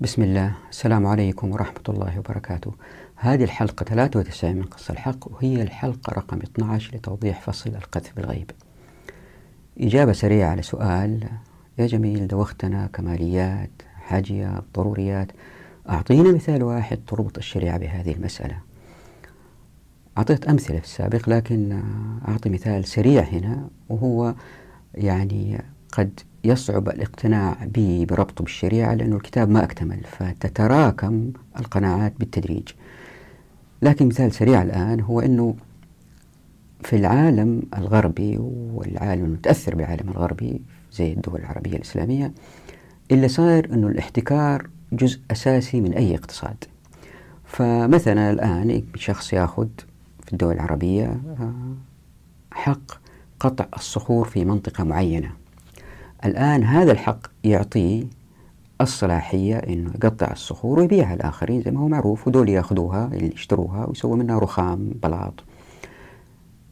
بسم الله. السلام عليكم ورحمة الله وبركاته. هذه الحلقة 93 من قصة الحق وهي الحلقة رقم 12 لتوضيح فصل القذف بالغيب. إجابة سريعة على سؤال. يا جميل دوختنا كماليات حاجيات ضروريات. أعطينا مثال واحد تربط الشريعة بهذه المسألة. أعطيت أمثلة في السابق لكن أعطي مثال سريع هنا وهو يعني قد يصعب الاقتناع به بربطه بالشريعة لأنه الكتاب ما أكتمل فتتراكم القناعات بالتدريج. لكن مثال سريع الآن هو أنه في العالم الغربي والعالم المتأثر بالعالم الغربي زي الدول العربية الإسلامية اللي صار أنه الاحتكار جزء أساسي من أي اقتصاد. فمثلا الآن شخص يأخذ في الدول العربية آه، حق قطع الصخور في منطقة معينة. الآن هذا الحق يعطيه الصلاحية أنه يقطع الصخور ويبيعها للآخرين زي ما هو معروف ودول يأخذوها اللي يشتروها ويسووا منها رخام بلاط.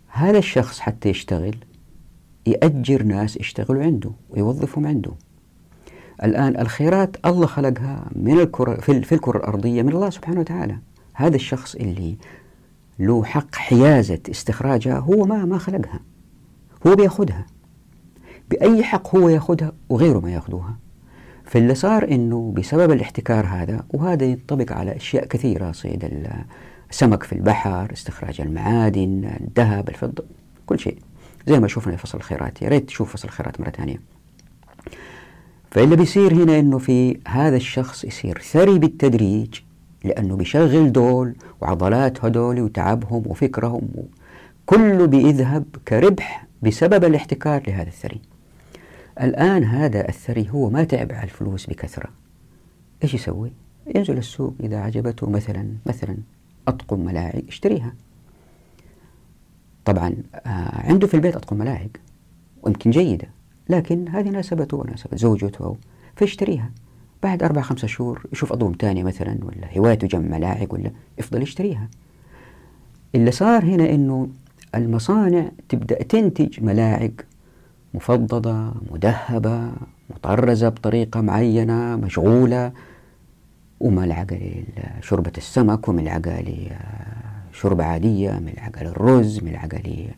هذا الشخص حتى يشتغل يأجر ناس يشتغلوا عنده ويوظفهم عنده. الآن الخيرات الله خلقها من الكرة في الكرة الأرضية من الله سبحانه وتعالى. هذا الشخص اللي له حق حيازة استخراجها هو ما ما خلقها. هو بيأخذها. بأي حق هو ياخذها وغيره ما ياخذوها فاللي صار إنه بسبب الاحتكار هذا وهذا ينطبق على أشياء كثيرة صيد السمك في البحر، استخراج المعادن، الذهب، الفضة، كل شيء. زي ما شفنا في فصل الخيرات، يا ريت تشوف فصل الخيرات مرة ثانية. فاللي بيصير هنا إنه في هذا الشخص يصير ثري بالتدريج لأنه بيشغل دول وعضلات هدول وتعبهم وفكرهم كله بيذهب كربح بسبب الاحتكار لهذا الثري. الآن هذا الثري هو ما تعب على الفلوس بكثرة. إيش يسوي؟ ينزل السوق إذا عجبته مثلا مثلا أطقم ملاعق اشتريها طبعا آه عنده في البيت أطقم ملاعق ويمكن جيدة لكن هذه ناسبته وناسبت زوجته فيشتريها. بعد أربع خمسة شهور يشوف أطقم ثانية مثلا ولا هوايته جمع ملاعق ولا يفضل يشتريها. اللي صار هنا إنه المصانع تبدأ تنتج ملاعق مفضضة مدهبة مطرزة بطريقة معينة مشغولة. وملعقة لشربة السمك وملعقة لشربة عادية ملعقة للرز ملعقة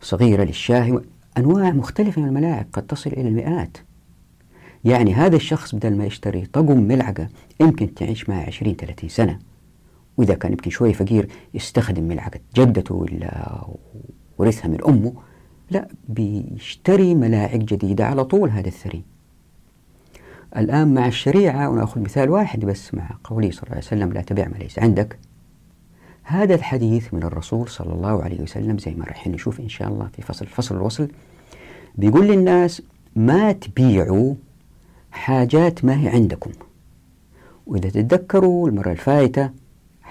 صغيرة للشاي أنواع مختلفة من الملاعق قد تصل إلى المئات. يعني هذا الشخص بدل ما يشتري طقم ملعقة يمكن تعيش معه 20 30 سنة. وإذا كان يمكن شوي فقير يستخدم ملعقة جدته ولا ورثها من أمه. لا بيشتري ملاعق جديدة على طول هذا الثري. الآن مع الشريعة ونأخذ مثال واحد بس مع قوله صلى الله عليه وسلم لا تبيع ما ليس عندك. هذا الحديث من الرسول صلى الله عليه وسلم زي ما راح نشوف إن شاء الله في فصل فصل الوصل. بيقول للناس ما تبيعوا حاجات ما هي عندكم. وإذا تتذكروا المرة الفائتة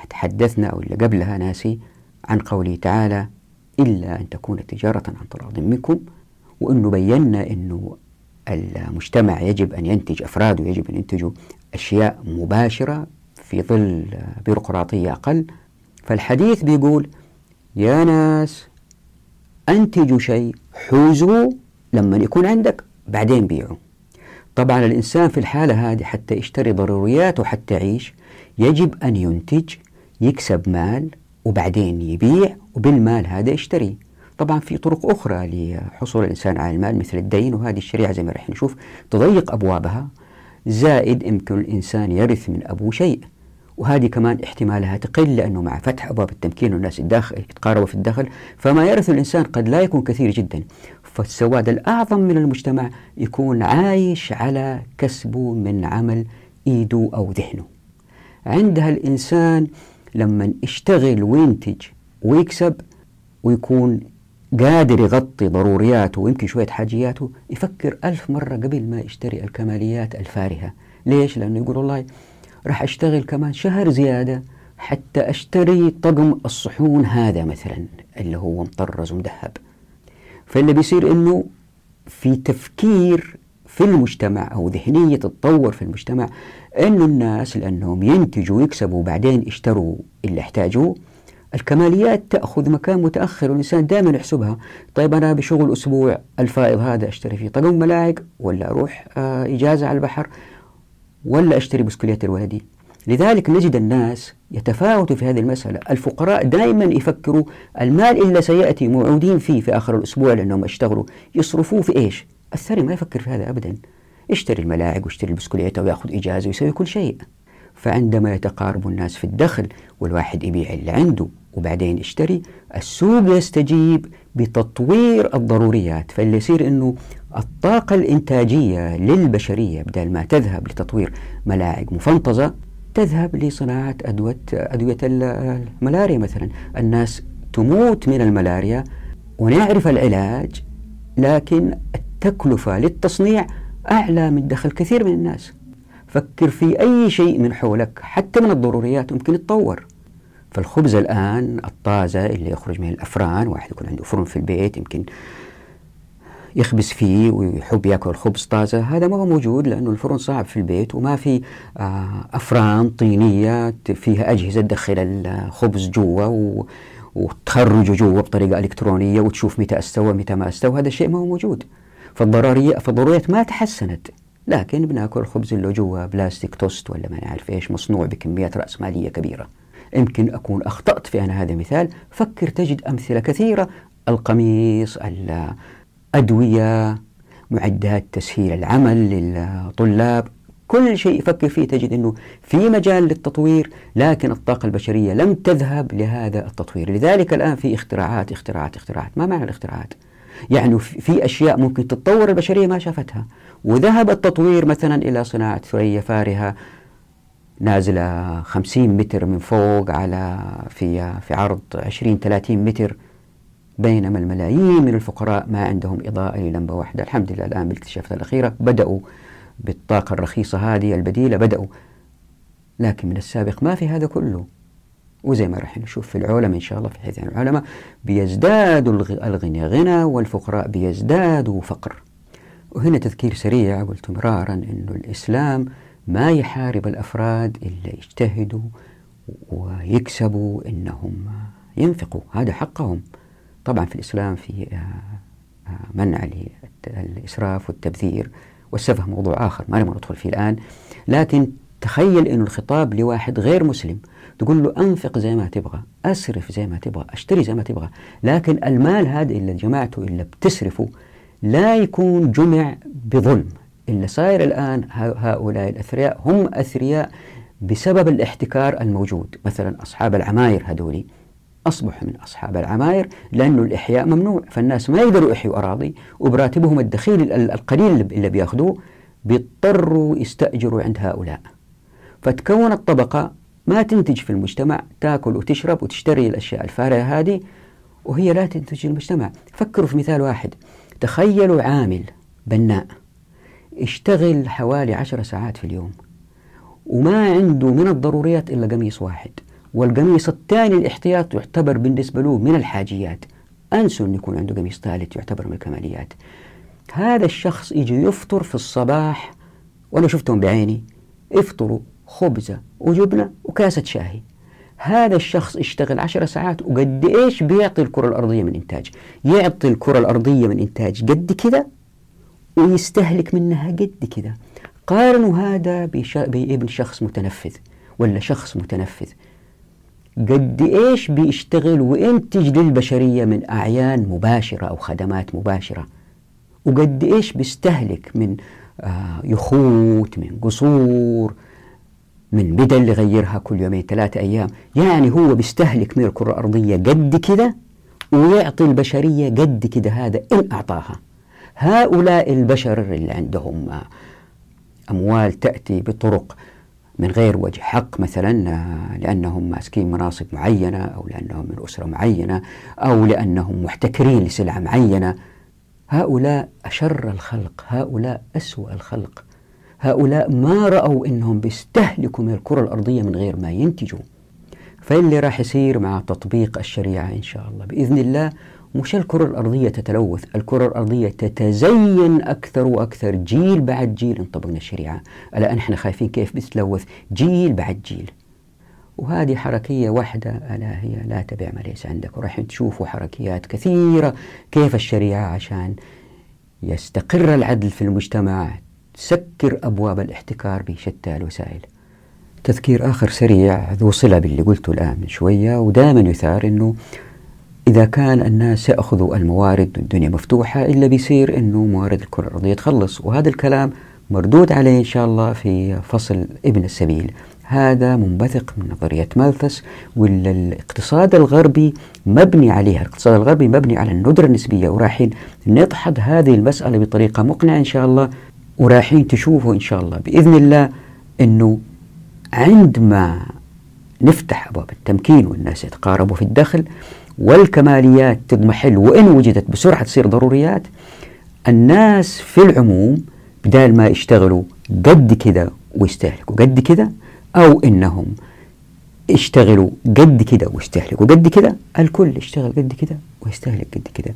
تحدثنا أو اللي قبلها ناسي عن قوله تعالى إلا أن تكون تجارة عن تراض منكم وأنه بينا أنه المجتمع يجب أن ينتج أفراده يجب أن ينتجوا أشياء مباشرة في ظل بيروقراطية أقل. فالحديث بيقول يا ناس أنتجوا شيء حوزوا لما يكون عندك بعدين بيعوا. طبعا الإنسان في الحالة هذه حتى يشتري ضروريات وحتى يعيش يجب أن ينتج يكسب مال وبعدين يبيع وبالمال هذا يشتري. طبعا في طرق أخرى لحصول الإنسان على المال مثل الدين وهذه الشريعة زي ما رح نشوف تضيق أبوابها. زائد يمكن الإنسان يرث من أبوه شيء وهذه كمان احتمالها تقل لأنه مع فتح أبواب التمكين والناس يتقاربوا في الدخل فما يرث الإنسان قد لا يكون كثير جدا. فالسواد الأعظم من المجتمع يكون عايش على كسبه من عمل إيده أو ذهنه. عندها الإنسان لما يشتغل وينتج ويكسب ويكون قادر يغطي ضرورياته ويمكن شوية حاجياته يفكر ألف مرة قبل ما يشتري الكماليات الفارهة ليش؟ لأنه يقول والله راح أشتغل كمان شهر زيادة حتى أشتري طقم الصحون هذا مثلا اللي هو مطرز ومذهب فاللي بيصير أنه في تفكير في المجتمع أو ذهنية تتطور في المجتمع أنه الناس لأنهم ينتجوا ويكسبوا وبعدين يشتروا اللي احتاجوه الكماليات تأخذ مكان متأخر والإنسان دائما يحسبها. طيب أنا بشغل أسبوع الفائض هذا أشتري فيه طقم ملاعق ولا أروح آه إجازة على البحر ولا أشتري بسكليت لولدي. لذلك نجد الناس يتفاوتوا في هذه المسألة. الفقراء دائما يفكروا المال اللي سيأتي موعودين فيه في آخر الأسبوع لأنهم اشتغلوا يصرفوه في إيش؟ الثري ما يفكر في هذا أبدا. يشتري الملاعق ويشتري البسكليت ويأخذ إجازة ويسوي كل شيء. فعندما يتقارب الناس في الدخل والواحد يبيع اللي عنده وبعدين يشتري السوق يستجيب بتطوير الضروريات. فاللي يصير إنه الطاقة الإنتاجية للبشرية بدل ما تذهب لتطوير ملاعق مفنطزة تذهب لصناعة أدوية أدوية الملاريا مثلا. الناس تموت من الملاريا ونعرف العلاج لكن التكلفة للتصنيع أعلى من دخل كثير من الناس. فكر في أي شيء من حولك حتى من الضروريات ممكن يتطور فالخبز الآن الطازة اللي يخرج من الأفران واحد يكون عنده فرن في البيت يمكن يخبز فيه ويحب يأكل خبز طازة. هذا ما هو موجود لأنه الفرن صعب في البيت وما في آه، أفران طينية فيها أجهزة تدخل الخبز جوا وتخرجه جوا بطريقة إلكترونية وتشوف متى استوى متى ما استوى. هذا الشيء ما هو موجود. فالضروريات ما تحسنت. لكن بناكل خبز اللي جوا بلاستيك توست ولا ما نعرف إيش مصنوع بكميات رأسمالية كبيرة. يمكن أكون أخطأت في أنا هذا المثال. فكر تجد أمثلة كثيرة. القميص الأدوية معدات تسهيل العمل للطلاب. كل شيء فكر فيه. تجد أنه في مجال للتطوير لكن الطاقة البشرية لم تذهب لهذا التطوير. لذلك الآن في اختراعات اختراعات اختراعات. ما معنى الاختراعات؟ يعني في أشياء ممكن تتطور البشرية ما شافتها. وذهب التطوير مثلا إلى صناعة ثريا فارهة نازلة 50 متر من فوق على في في عرض 20 30 متر بينما الملايين من الفقراء ما عندهم إضاءة للمبة واحدة. الحمد لله الآن بالاكتشافات الأخيرة بدأوا بالطاقة الرخيصة هذه البديلة بدأوا. لكن من السابق ما في هذا كله. وزي ما راح نشوف في العلماء إن شاء الله في حيث العلماء بيزدادوا الغنى غنى والفقراء بيزدادوا فقر. وهنا تذكير سريع قلت مرارا أنه الإسلام ما يحارب الأفراد إلا يجتهدوا ويكسبوا أنهم ينفقوا هذا حقهم. طبعا في الإسلام في آه، آه، منع الإسراف والتبذير والسفه موضوع آخر ما نبغى ندخل فيه الآن. لكن تخيل أن الخطاب لواحد غير مسلم تقول له أنفق زي ما تبغى أسرف زي ما تبغى أشتري زي ما تبغى لكن المال هذا اللي جمعته إلا بتسرفه لا يكون جمع بظلم. اللي صاير الآن هؤلاء الأثرياء هم أثرياء بسبب الاحتكار الموجود. مثلا أصحاب العماير هذولي أصبحوا من أصحاب العماير لأنه الإحياء ممنوع فالناس ما يقدروا يحيوا أراضي وبراتبهم الدخيل القليل اللي بيأخذوه بيضطروا يستأجروا عند هؤلاء. فتكون الطبقة ما تنتج في المجتمع تاكل وتشرب وتشتري الأشياء الفارغة هذه وهي لا تنتج المجتمع. فكروا في مثال واحد. تخيلوا عامل بناء. يشتغل حوالي عشر ساعات في اليوم. وما عنده من الضروريات إلا قميص واحد. والقميص الثاني الاحتياط يعتبر بالنسبة له من الحاجيات. أنسوا أن يكون عنده قميص ثالث يعتبر من الكماليات. هذا الشخص يجي يفطر في الصباح وأنا شفتهم بعيني يفطروا خبزة وجبنة وكاسة شاهي. هذا الشخص اشتغل عشر ساعات وقد إيش بيعطي الكرة الأرضية من إنتاج؟ يعطي الكرة الأرضية من إنتاج قد كذا ويستهلك منها قد كذا. قارنوا هذا بابن شخص متنفذ ولا شخص متنفذ. قد إيش بيشتغل وينتج للبشرية من أعيان مباشرة أو خدمات مباشرة. وقد إيش بيستهلك من آه يخوت من قصور من بدل يغيرها كل يومين ثلاثة أيام. يعني هو بيستهلك من الكرة الأرضية قد كذا ويعطي البشرية قد كذا هذا إن أعطاها. هؤلاء البشر اللي عندهم أموال تأتي بطرق من غير وجه حق مثلا لأنهم ماسكين مناصب معينة أو لأنهم من أسرة معينة أو لأنهم محتكرين لسلعة معينة. هؤلاء أشر الخلق هؤلاء أسوأ الخلق. هؤلاء ما رأوا أنهم بيستهلكوا من الكرة الأرضية من غير ما ينتجوا. فاللي راح يصير مع تطبيق الشريعة إن شاء الله بإذن الله مش الكرة الأرضية تتلوث الكرة الأرضية تتزين أكثر وأكثر جيل بعد جيل. إن طبقنا الشريعة. الآن إحنا خايفين كيف بتتلوث جيل بعد جيل. وهذه حركية واحدة ألا هي لا تبع ما ليس عندك. وراح تشوفوا حركيات كثيرة كيف الشريعة عشان يستقر العدل في المجتمع وتسكر أبواب الاحتكار بشتى الوسائل تذكير آخر سريع ذو صلة باللي قلته الآن من شوية ودائما يثار أنه إذا كان الناس يأخذوا الموارد والدنيا مفتوحة إلا بيصير أنه موارد الكرة الأرضية تخلص. وهذا الكلام مردود عليه إن شاء الله في فصل ابن السبيل. هذا منبثق من نظرية مالثس والاقتصاد الغربي مبني عليها. الاقتصاد الغربي مبني على الندرة النسبية وراحين نضحض هذه المسألة بطريقة مقنعة إن شاء الله. وراحين تشوفوا إن شاء الله. بإذن الله أنه عندما نفتح أبواب التمكين والناس يتقاربوا في الدخل والكماليات تضمحل وإن وجدت بسرعة تصير ضروريات الناس في العموم بدال ما يشتغلوا قد كذا ويستهلكوا قد كذا أو إنهم يشتغلوا قد كذا ويستهلكوا قد كذا الكل يشتغل قد كذا ويستهلك قد كذا.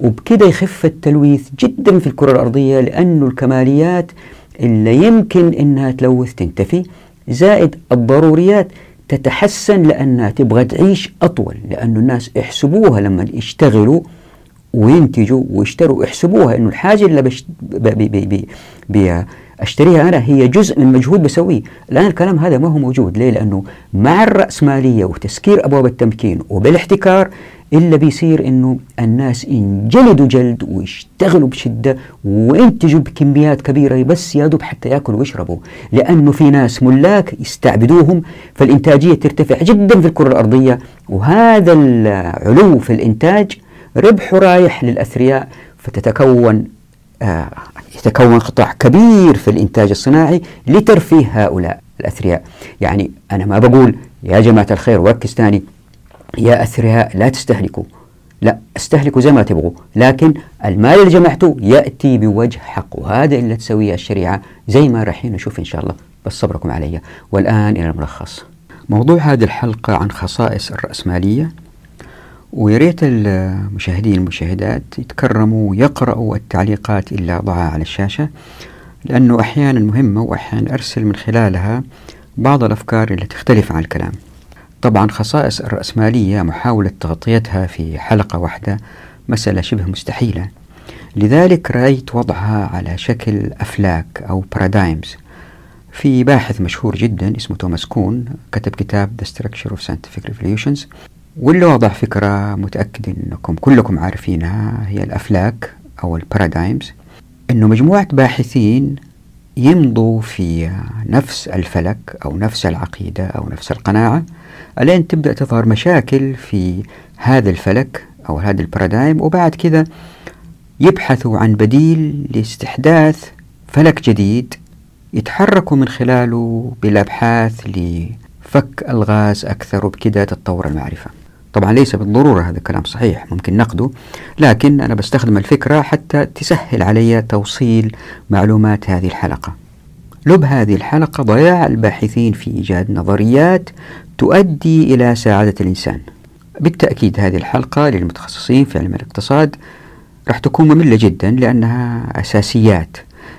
وبكذا يخف التلويث جدا في الكرة الأرضية لأنه الكماليات اللي يمكن إنها تلوث تنتفي زائد الضروريات تتحسن لأنها تبغى تعيش أطول لأنه الناس يحسبوها لما يشتغلوا وينتجوا ويشتروا يحسبوها إنه الحاجة اللي بش بي بي بي بي أشتريها أنا هي جزء من مجهود بسويه، الآن الكلام هذا ما هو موجود، ليه؟ لأنه مع الرأسمالية وتسكير أبواب التمكين وبالاحتكار إلا بيصير إنه الناس ينجلدوا جلد ويشتغلوا بشدة وينتجوا بكميات كبيرة بس يا دوب حتى يأكلوا ويشربوا، لأنه في ناس ملاك يستعبدوهم فالإنتاجية ترتفع جدا في الكرة الأرضية وهذا العلو في الإنتاج ربحه رايح للأثرياء فتتكون يتكون قطاع كبير في الإنتاج الصناعي لترفيه هؤلاء الأثرياء. يعني أنا ما بقول يا جماعة الخير وركز ثاني يا أثرياء لا تستهلكوا. لا استهلكوا زي ما تبغوا لكن المال اللي جمعته يأتي بوجه حق وهذا اللي تسويه الشريعة زي ما رايحين نشوف إن شاء الله. بس صبركم علي. والآن إلى الملخص. موضوع هذه الحلقة عن خصائص الرأسمالية. ويا ريت المشاهدين المشاهدات يتكرموا ويقرأوا التعليقات اللي أضعها على الشاشة لأنه أحيانا مهمة وأحيانا أرسل من خلالها بعض الأفكار اللي تختلف عن الكلام. طبعا خصائص الرأسمالية محاولة تغطيتها في حلقة واحدة مسألة شبه مستحيلة. لذلك رأيت وضعها على شكل أفلاك أو بارادايمز في باحث مشهور جدا اسمه توماس كون كتب كتاب The Structure of Scientific Revolutions. واللي وضع فكرة متأكد أنكم كلكم عارفينها هي الأفلاك أو البارادايمز أنه مجموعة باحثين يمضوا في نفس الفلك أو نفس العقيدة أو نفس القناعة ألين تبدأ تظهر مشاكل في هذا الفلك أو هذا البارادايم وبعد كذا يبحثوا عن بديل لاستحداث فلك جديد يتحركوا من خلاله بالأبحاث لفك الغاز أكثر وبكذا تتطور المعرفة. طبعا ليس بالضرورة هذا الكلام صحيح ممكن نقده لكن أنا بستخدم الفكرة حتى تسهل علي توصيل معلومات هذه الحلقة. لب هذه الحلقة ضياع الباحثين في إيجاد نظريات تؤدي إلى سعادة الإنسان. بالتأكيد هذه الحلقة للمتخصصين في علم الاقتصاد راح تكون مملة جدا لأنها أساسيات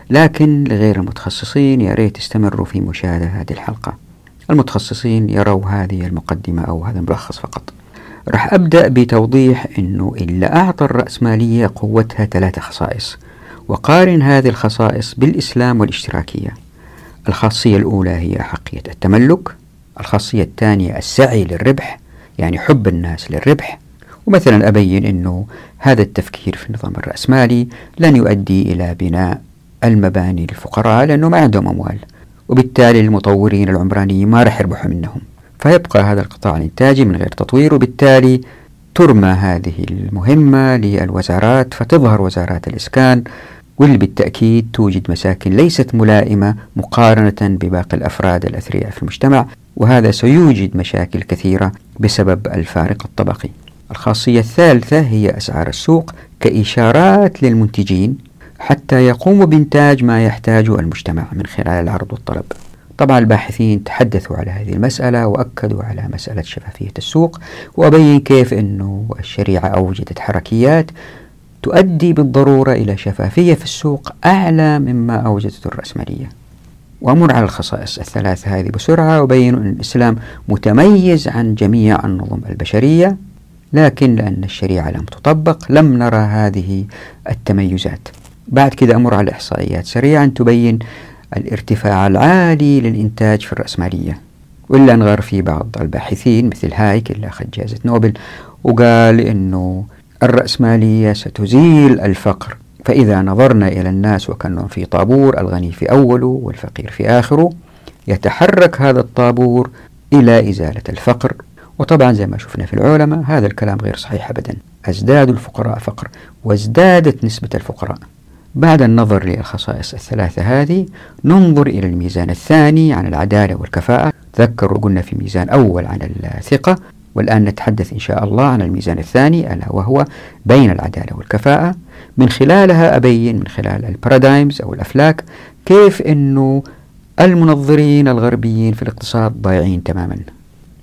لكن لغير المتخصصين يا ريت استمروا في مشاهدة هذه الحلقة. المتخصصين يروا هذه المقدمة أو هذا الملخص فقط. راح أبدأ بتوضيح أنه اللي أعطى الرأسمالية قوتها ثلاثة خصائص وقارن هذه الخصائص بالإسلام والإشتراكية. الخاصية الأولى هي أحقية التملك الخاصية الثانية السعي للربح يعني حب الناس للربح. ومثلا أبين أنه هذا التفكير في النظام الرأسمالي لن يؤدي إلى بناء المباني للفقراء لأنه ما عندهم أموال وبالتالي المطورين العمرانيين ما راح يربحوا منهم. فيبقى هذا القطاع الإنتاجي من غير تطوير وبالتالي ترمى هذه المهمة للوزارات فتظهر وزارات الإسكان واللي بالتأكيد توجد مساكن ليست ملائمة مقارنة بباقي الأفراد الأثرياء في المجتمع وهذا سيوجد مشاكل كثيرة بسبب الفارق الطبقي. الخاصية الثالثة هي أسعار السوق كإشارات للمنتجين حتى يقوموا بإنتاج ما يحتاجه المجتمع من خلال العرض والطلب طبعا الباحثين تحدثوا على هذه المسألة وأكدوا على مسألة شفافية السوق وأبين كيف أنه الشريعة أوجدت حركيات تؤدي بالضرورة إلى شفافية في السوق أعلى مما أوجدته الرأسمالية. وأمر على الخصائص الثلاث هذه بسرعة وبين أن الإسلام متميز عن جميع النظم البشرية لكن لأن الشريعة لم تطبق لم نرى هذه التميزات. بعد كده أمر على الإحصائيات سريعا تبين الارتفاع العالي للإنتاج في الرأسمالية. وإلا نغر في بعض الباحثين مثل هايك اللي أخذ جائزة نوبل وقال إنه الرأسمالية ستزيل الفقر. فإذا نظرنا إلى الناس وكأنهم في طابور الغني في أوله والفقير في آخره يتحرك هذا الطابور إلى إزالة الفقر. وطبعا زي ما شفنا في العلماء هذا الكلام غير صحيح أبدا. أزداد الفقراء فقر وازدادت نسبة الفقراء. بعد النظر للخصائص الثلاثة هذه ننظر إلى الميزان الثاني عن العدالة والكفاءة. تذكروا قلنا في ميزان أول عن الثقة والآن نتحدث إن شاء الله عن الميزان الثاني ألا وهو بين العدالة والكفاءة. من خلالها أبين من خلال البارادايمز أو الأفلاك كيف أنه المنظرين الغربيين في الاقتصاد ضايعين تماما.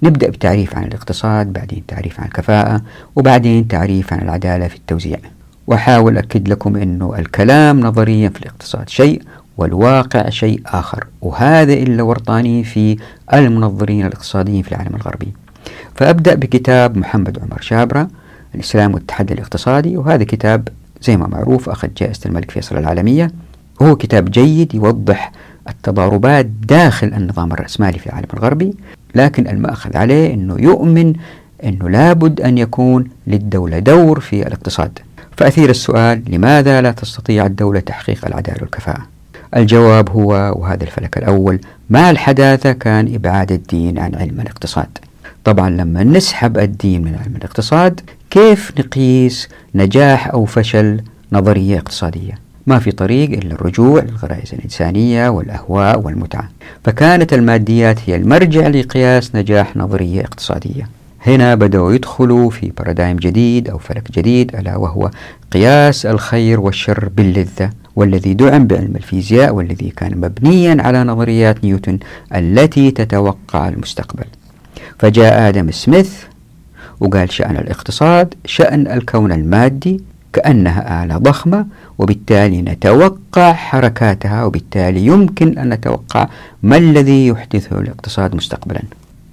نبدأ بتعريف عن الاقتصاد بعدين تعريف عن الكفاءة وبعدين تعريف عن العدالة في التوزيع. وأحاول أكد لكم أنه الكلام نظريا في الاقتصاد شيء والواقع شيء آخر وهذا إلا ورطاني في المنظرين الاقتصاديين في العالم الغربي. فأبدأ بكتاب محمد عمر شابرة الإسلام والتحدي الاقتصادي وهذا كتاب زي ما معروف أخذ جائزة الملك فيصل العالمية. وهو كتاب جيد يوضح التضاربات داخل النظام الرأسمالي في العالم الغربي لكن المأخذ عليه أنه يؤمن أنه لابد أن يكون للدولة دور في الاقتصاد. فأثير السؤال لماذا لا تستطيع الدولة تحقيق العدالة والكفاءة؟ الجواب هو وهذا الفلك الأول مع الحداثة كان إبعاد الدين عن علم الاقتصاد؟ طبعا لما نسحب الدين من علم الاقتصاد كيف نقيس نجاح أو فشل نظرية اقتصادية؟ ما في طريق إلا الرجوع للغرائز الإنسانية والأهواء والمتعة. فكانت الماديات هي المرجع لقياس نجاح نظرية اقتصادية. هنا بدأوا يدخلوا في بارادايم جديد أو فلك جديد ألا وهو قياس الخير والشر باللذة والذي دعم بعلم الفيزياء والذي كان مبنيا على نظريات نيوتن التي تتوقع المستقبل. فجاء آدم سميث وقال شأن الاقتصاد شأن الكون المادي كأنها آلة ضخمة وبالتالي نتوقع حركاتها وبالتالي يمكن أن نتوقع ما الذي يحدثه الاقتصاد مستقبلا.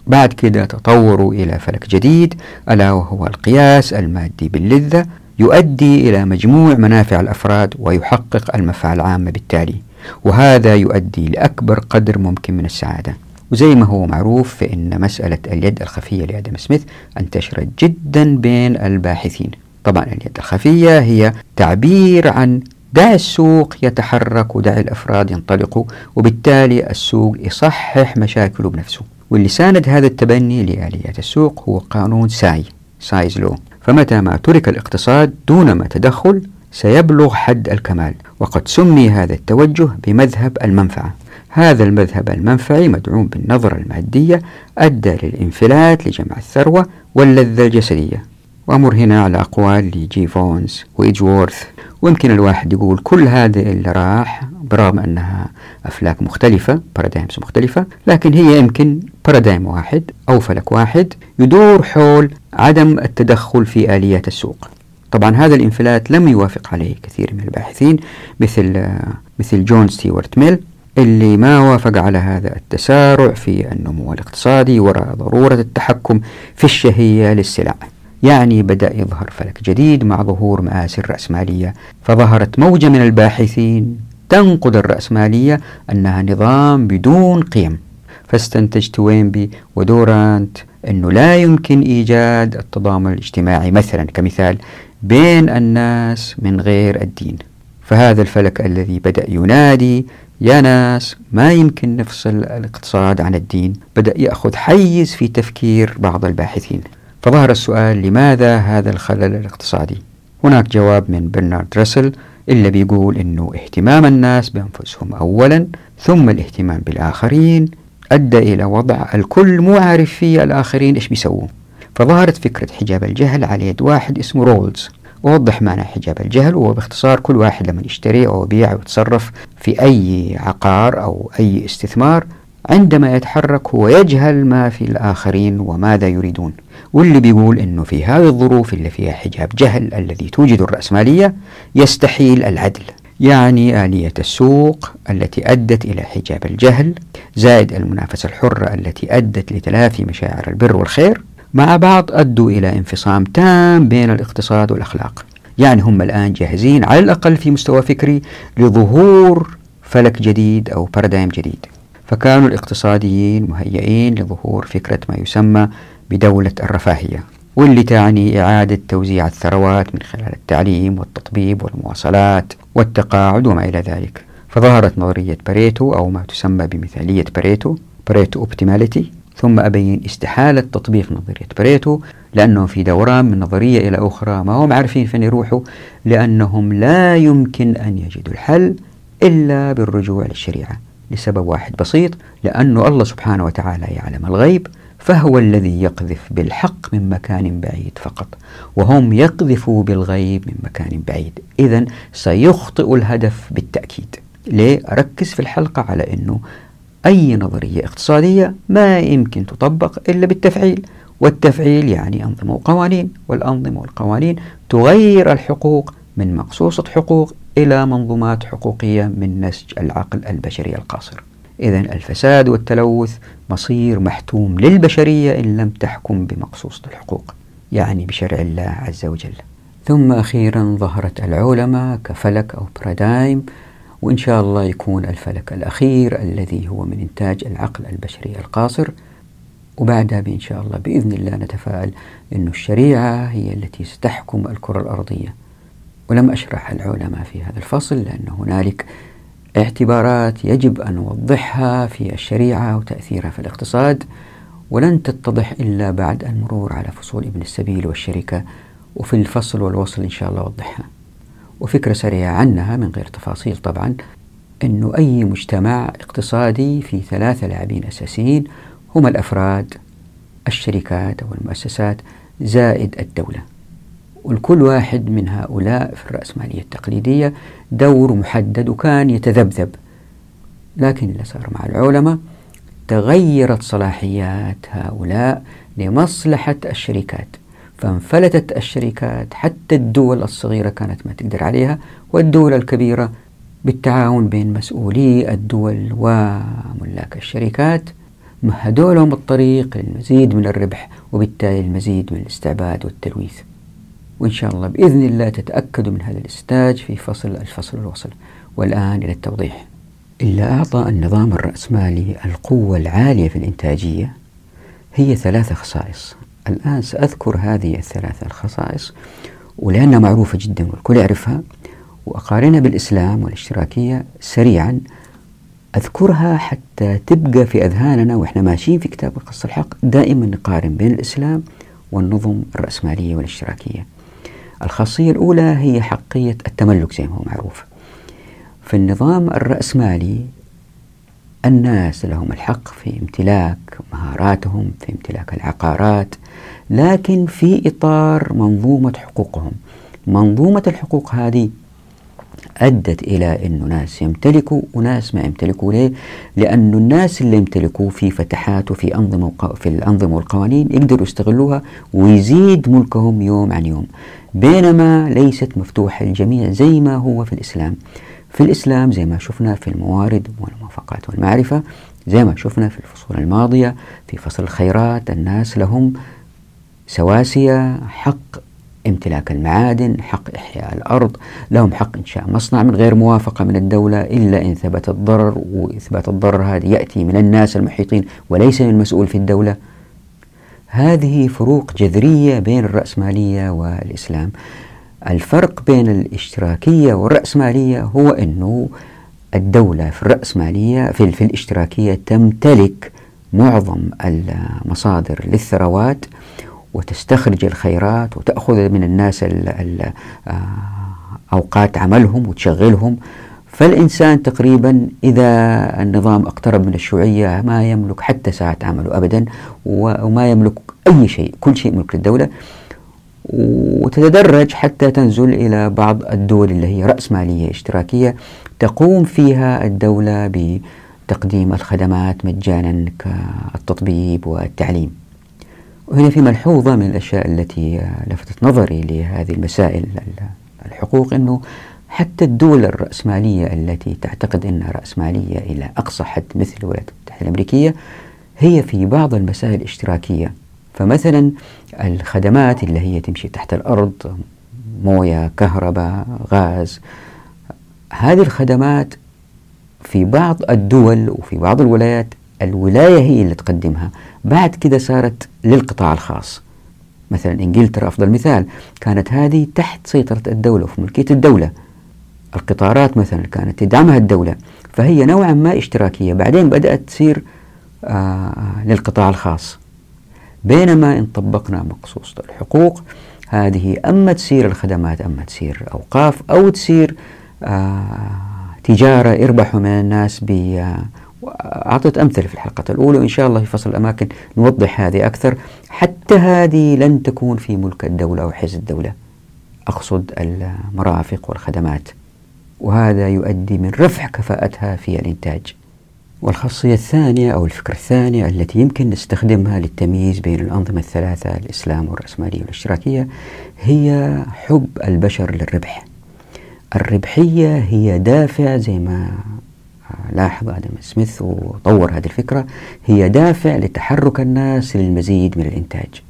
بعد كده تطوروا إلى فلك جديد ألا وهو القياس المادي باللذة يؤدي إلى مجموع منافع الأفراد ويحقق المنفعة العامة بالتالي وهذا يؤدي لأكبر قدر ممكن من السعادة. وزي ما هو معروف فإن مسألة اليد الخفية لآدم سميث أنتشرت جدا بين الباحثين. طبعا اليد الخفية هي تعبير عن دع السوق يتحرك ودع الأفراد ينطلقوا وبالتالي السوق يصحح مشاكله بنفسه. واللي ساند هذا التبني لآليات السوق هو قانون ساي Say's Law. فمتى ما ترك الاقتصاد دون ما تدخل سيبلغ حد الكمال. وقد سمي هذا التوجه بمذهب المنفعة. هذا المذهب المنفعي مدعوم بالنظرة المادية أدى للانفلات لجمع الثروة واللذة الجسدية. وأمر هنا على أقوال لجيفونز وإيدجوورث ويمكن الواحد يقول كل هذا اللي راح برغم أنها أفلاك مختلفة paradigms مختلفة لكن هي يمكن paradigm واحد أو فلك واحد يدور حول عدم التدخل في آليات السوق. طبعا هذا الانفلات لم يوافق عليه كثير من الباحثين مثل مثل جون ستيوارت ميل اللي ما وافق على هذا التسارع في النمو الاقتصادي ورأى ضرورة التحكم في الشهية للسلع. يعني بدأ يظهر فلك جديد مع ظهور مآسي الرأسمالية فظهرت موجة من الباحثين تنقد الرأسمالية أنها نظام بدون قيم. فاستنتجت وينبي ودورانت أنه لا يمكن إيجاد التضامن الاجتماعي مثلا كمثال بين الناس من غير الدين. فهذا الفلك الذي بدأ ينادي يا ناس ما يمكن نفصل الاقتصاد عن الدين؟ بدأ يأخذ حيز في تفكير بعض الباحثين. فظهر السؤال لماذا هذا الخلل الاقتصادي؟ هناك جواب من برنارد راسل اللي بيقول إنه اهتمام الناس بأنفسهم اولا ثم الاهتمام بالآخرين أدى إلى وضع الكل مو عارف فيه الآخرين إيش بيسووا. فظهرت فكرة حجاب الجهل على يد واحد اسمه رولز. ووضح معنى حجاب الجهل وهو باختصار كل واحد لما يشتري أو يبيع أو يتصرف في أي عقار أو أي استثمار عندما يتحرك هو يجهل ما في الآخرين وماذا يريدون. واللي بيقول أنه في هذه الظروف اللي فيها حجاب جهل الذي توجد الرأسمالية يستحيل العدل. يعني آلية السوق التي أدت إلى حجاب الجهل زائد المنافسة الحرة التي أدت لتلافي مشاعر البر والخير مع بعض أدوا إلى انفصام تام بين الاقتصاد والأخلاق. يعني هم الآن جاهزين على الأقل في مستوى فكري لظهور فلك جديد أو بارادايم جديد. فكانوا الاقتصاديين مهيئين لظهور فكرة ما يسمى بدولة الرفاهية واللي تعني إعادة توزيع الثروات من خلال التعليم والتطبيب والمواصلات والتقاعد وما إلى ذلك. فظهرت نظرية باريتو أو ما تسمى بمثالية باريتو Pareto optimality ثم أبين استحالة تطبيق نظرية باريتو لأنهم في دوران من نظرية إلى أخرى ما هم عارفين فين يروحوا لأنهم لا يمكن أن يجدوا الحل إلا بالرجوع للشريعة. لسبب واحد بسيط لأن الله سبحانه وتعالى يعلم الغيب فهو الذي يقذف بالحق من مكان بعيد فقط وهم يقذفوا بالغيب من مكان بعيد إذا سيخطئ الهدف بالتأكيد ليه؟ أركز في الحلقة على أنه أي نظرية اقتصادية ما يمكن تطبق إلا بالتفعيل والتفعيل يعني أنظمة وقوانين والأنظمة والقوانين تغير الحقوق من مقصوصة حقوق إلى منظومات حقوقية من نسج العقل البشري القاصر. إذا الفساد والتلوث مصير محتوم للبشرية إن لم تحكم بمقصوصة الحقوق يعني بشرع الله عز وجل. ثم أخيرا ظهرت العولمة كفلك أو برادايم وإن شاء الله يكون الفلك الأخير الذي هو من إنتاج العقل البشري القاصر. وبعدها بإن شاء الله بإذن الله نتفائل أن الشريعة هي التي ستحكم الكرة الأرضية. ولم أشرح العلماء في هذا الفصل لأن هنالك اعتبارات يجب أن نوضحها في الشريعة وتأثيرها في الاقتصاد ولن تتضح إلا بعد المرور على فصول ابن السبيل والشركة وفي الفصل والوصل إن شاء الله أوضحها. وفكرة سريعة عنها من غير تفاصيل طبعا أنه أي مجتمع اقتصادي في ثلاثة لاعبين أساسيين هم الأفراد الشركات أو المؤسسات زائد الدولة. ولكل واحد من هؤلاء في الرأسمالية التقليدية دور محدد وكان يتذبذب. لكن اللي صار مع العلماء تغيرت صلاحيات هؤلاء لمصلحة الشركات. فانفلتت الشركات حتى الدول الصغيرة كانت ما تقدر عليها والدول الكبيرة بالتعاون بين مسؤولي الدول وملاك الشركات. مهدوا لهم الطريق للمزيد من الربح وبالتالي المزيد من الاستعباد والتلويث. وإن شاء الله بإذن الله تتأكدوا من هذا الاستاج في فصل الفصل الوصل. والآن إلى التوضيح. إلا أعطى النظام الرأسمالي القوة العالية في الإنتاجية هي ثلاثة خصائص. الآن سأذكر هذه الثلاثة الخصائص ولأنها معروفة جدا والكل يعرفها وأقارنها بالإسلام والاشتراكية سريعا. أذكرها حتى تبقى في أذهاننا وإحنا ماشيين في كتاب القصة الحق دائما نقارن بين الإسلام والنظم الرأسمالية والاشتراكية. الخاصية الأولى هي حقية التملك زي ما هو معروف. في النظام الرأسمالي الناس لهم الحق في امتلاك مهاراتهم في امتلاك العقارات لكن في إطار منظومة حقوقهم. منظومة الحقوق هذه أدت إلى أنه ناس يمتلكوا وناس ما يمتلكوا ليه؟ لأن الناس اللي يمتلكوا في فتحات وفي أنظمة في الأنظمة والقوانين يقدروا يستغلوها ويزيد ملكهم يوم عن يوم بينما ليست مفتوحة للجميع زي ما هو في الإسلام في الإسلام زي ما شفنا في الموارد والموافقات والمعرفة زي ما شفنا في الفصول الماضية في فصل الخيرات الناس لهم سواسية حق امتلاك المعادن حق إحياء الأرض. لهم حق إنشاء مصنع من غير موافقة من الدولة إلا إن ثبت الضرر وإثبات الضرر هذا يأتي من الناس المحيطين وليس من المسؤول في الدولة. هذه فروق جذرية بين الرأسمالية والإسلام. الفرق بين الاشتراكية والرأسمالية هو أنه الدولة في الرأسمالية في, في الاشتراكية تمتلك معظم المصادر للثروات وتستخرج الخيرات وتأخذ من الناس ال ال أوقات عملهم وتشغلهم. فالإنسان تقريبا إذا النظام اقترب من الشيوعية ما يملك حتى ساعة عمله أبدا وما يملك أي شيء كل شيء ملك للدولة. وتتدرج حتى تنزل إلى بعض الدول اللي هي رأسمالية اشتراكية تقوم فيها الدولة بتقديم الخدمات مجانا كالتطبيب والتعليم. وهنا في ملحوظة من الأشياء التي لفتت نظري لهذه المسائل الحقوق أنه حتى الدول الرأسمالية التي تعتقد أنها رأسمالية إلى أقصى حد مثل الولايات المتحدة الأمريكية هي في بعض المسائل اشتراكية. فمثلا الخدمات اللي هي تمشي تحت الأرض موية كهرباء غاز هذه الخدمات في بعض الدول وفي بعض الولايات الولاية هي اللي تقدمها. بعد كده صارت للقطاع الخاص. مثلا إنجلترا أفضل مثال. كانت هذه تحت سيطرة الدولة وفي ملكية الدولة. القطارات مثلا كانت تدعمها الدولة. فهي نوعا ما اشتراكية. بعدين بدأت تصير آه للقطاع الخاص. بينما إن طبقنا مقصوصة الحقوق هذه أما تسير الخدمات أما تسير أوقاف أو تسير آه تجارة يربحوا من الناس ب آه، أعطيت أمثلة في الحلقة الأولى وإن شاء الله في فصل الأماكن نوضح هذه أكثر. حتى هذه لن تكون في ملك الدولة أو حز الدولة. أقصد المرافق والخدمات. وهذا يؤدي من رفع كفاءتها في الإنتاج. والخاصية الثانية أو الفكرة الثانية التي يمكن نستخدمها للتمييز بين الأنظمة الثلاثة الإسلام والرأسمالية والاشتراكية هي حب البشر للربح. الربحية هي دافع زي ما لاحظ آدم سميث وطور هذه الفكرة هي دافع لتحرك الناس للمزيد من الإنتاج.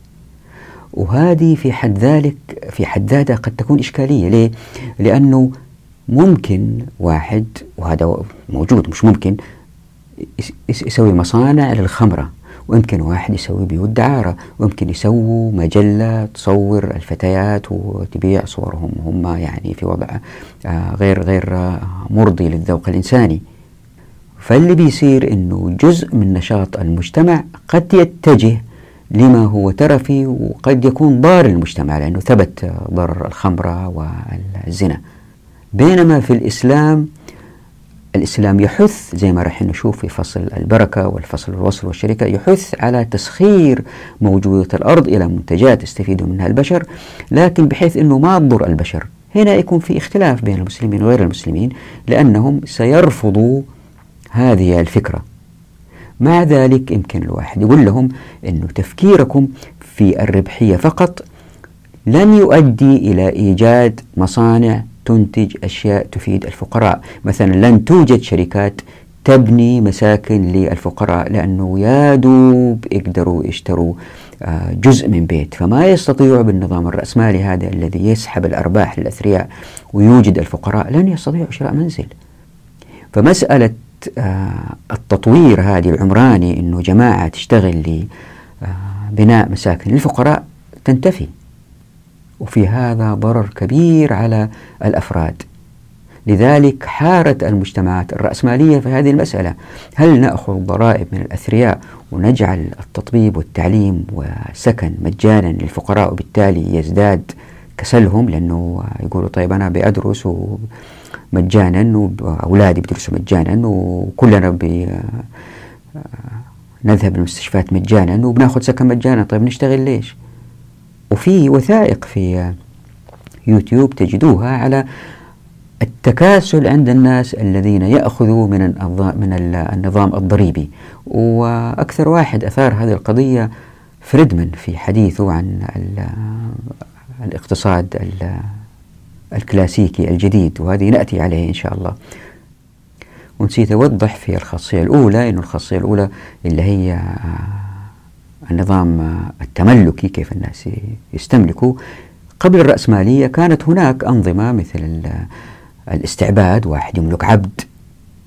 وهذه في حد ذلك في حد ذاتها قد تكون إشكالية. ليه؟ لأنه ممكن واحد وهذا موجود مش ممكن يسوي مصانع للخمرة. ويمكن واحد يسوي بيوت دعارة. ويمكن يسووا مجلة تصور الفتيات وتبيع صورهم. هم يعني في وضع آه، غير غير مرضي للذوق الإنساني. فاللي بيصير إنه جزء من نشاط المجتمع قد يتجه لما هو ترفي وقد يكون ضار المجتمع لأنه ثبت ضرر الخمره والزنا. بينما في الإسلام الإسلام يحث زي ما راح نشوف في فصل البركة والفصل الوصل والشركة يحث على تسخير موجودة الأرض إلى منتجات يستفيد منها البشر لكن بحيث أنه ما تضر البشر. هنا يكون في اختلاف بين المسلمين وغير المسلمين لأنهم سيرفضوا هذه الفكرة. مع ذلك يمكن الواحد يقول لهم أن تفكيركم في الربحية فقط لن يؤدي إلى إيجاد مصانع تنتج أشياء تفيد الفقراء. مثلا لن توجد شركات تبني مساكن للفقراء لأنه يا دوب يقدروا يشتروا آه، جزء من بيت. فما يستطيعوا بالنظام الرأسمالي هذا الذي يسحب الأرباح للأثرياء ويوجد الفقراء لن يستطيعوا شراء منزل. فمسألة التطوير هذه العمراني أنه جماعة تشتغل لبناء مساكن للفقراء تنتفي. وفي هذا ضرر كبير على الأفراد. لذلك حارت المجتمعات الرأسمالية في هذه المسألة. هل نأخذ ضرائب من الأثرياء ونجعل التطبيب والتعليم والسكن مجانا للفقراء وبالتالي يزداد كسلهم؟ لأنه يقولوا طيب أنا بأدرس مجانا وأولادي بيدرسوا مجانا وكلنا نذهب للمستشفيات مجانا وبناخذ سكن مجانا طيب نشتغل ليش؟ وفي وثائق في يوتيوب تجدوها على التكاسل عند الناس الذين يأخذوا من من النظام الضريبي وأكثر واحد أثار هذه القضية فريدمان في حديثه عن الاقتصاد الكلاسيكي الجديد وهذه نأتي عليه إن شاء الله. ونسيت أوضح في الخاصية الأولى أن الخاصية الأولى اللي هي النظام التملكي كيف الناس يستملكوا. قبل الرأسمالية كانت هناك أنظمة مثل الاستعباد واحد يملك عبد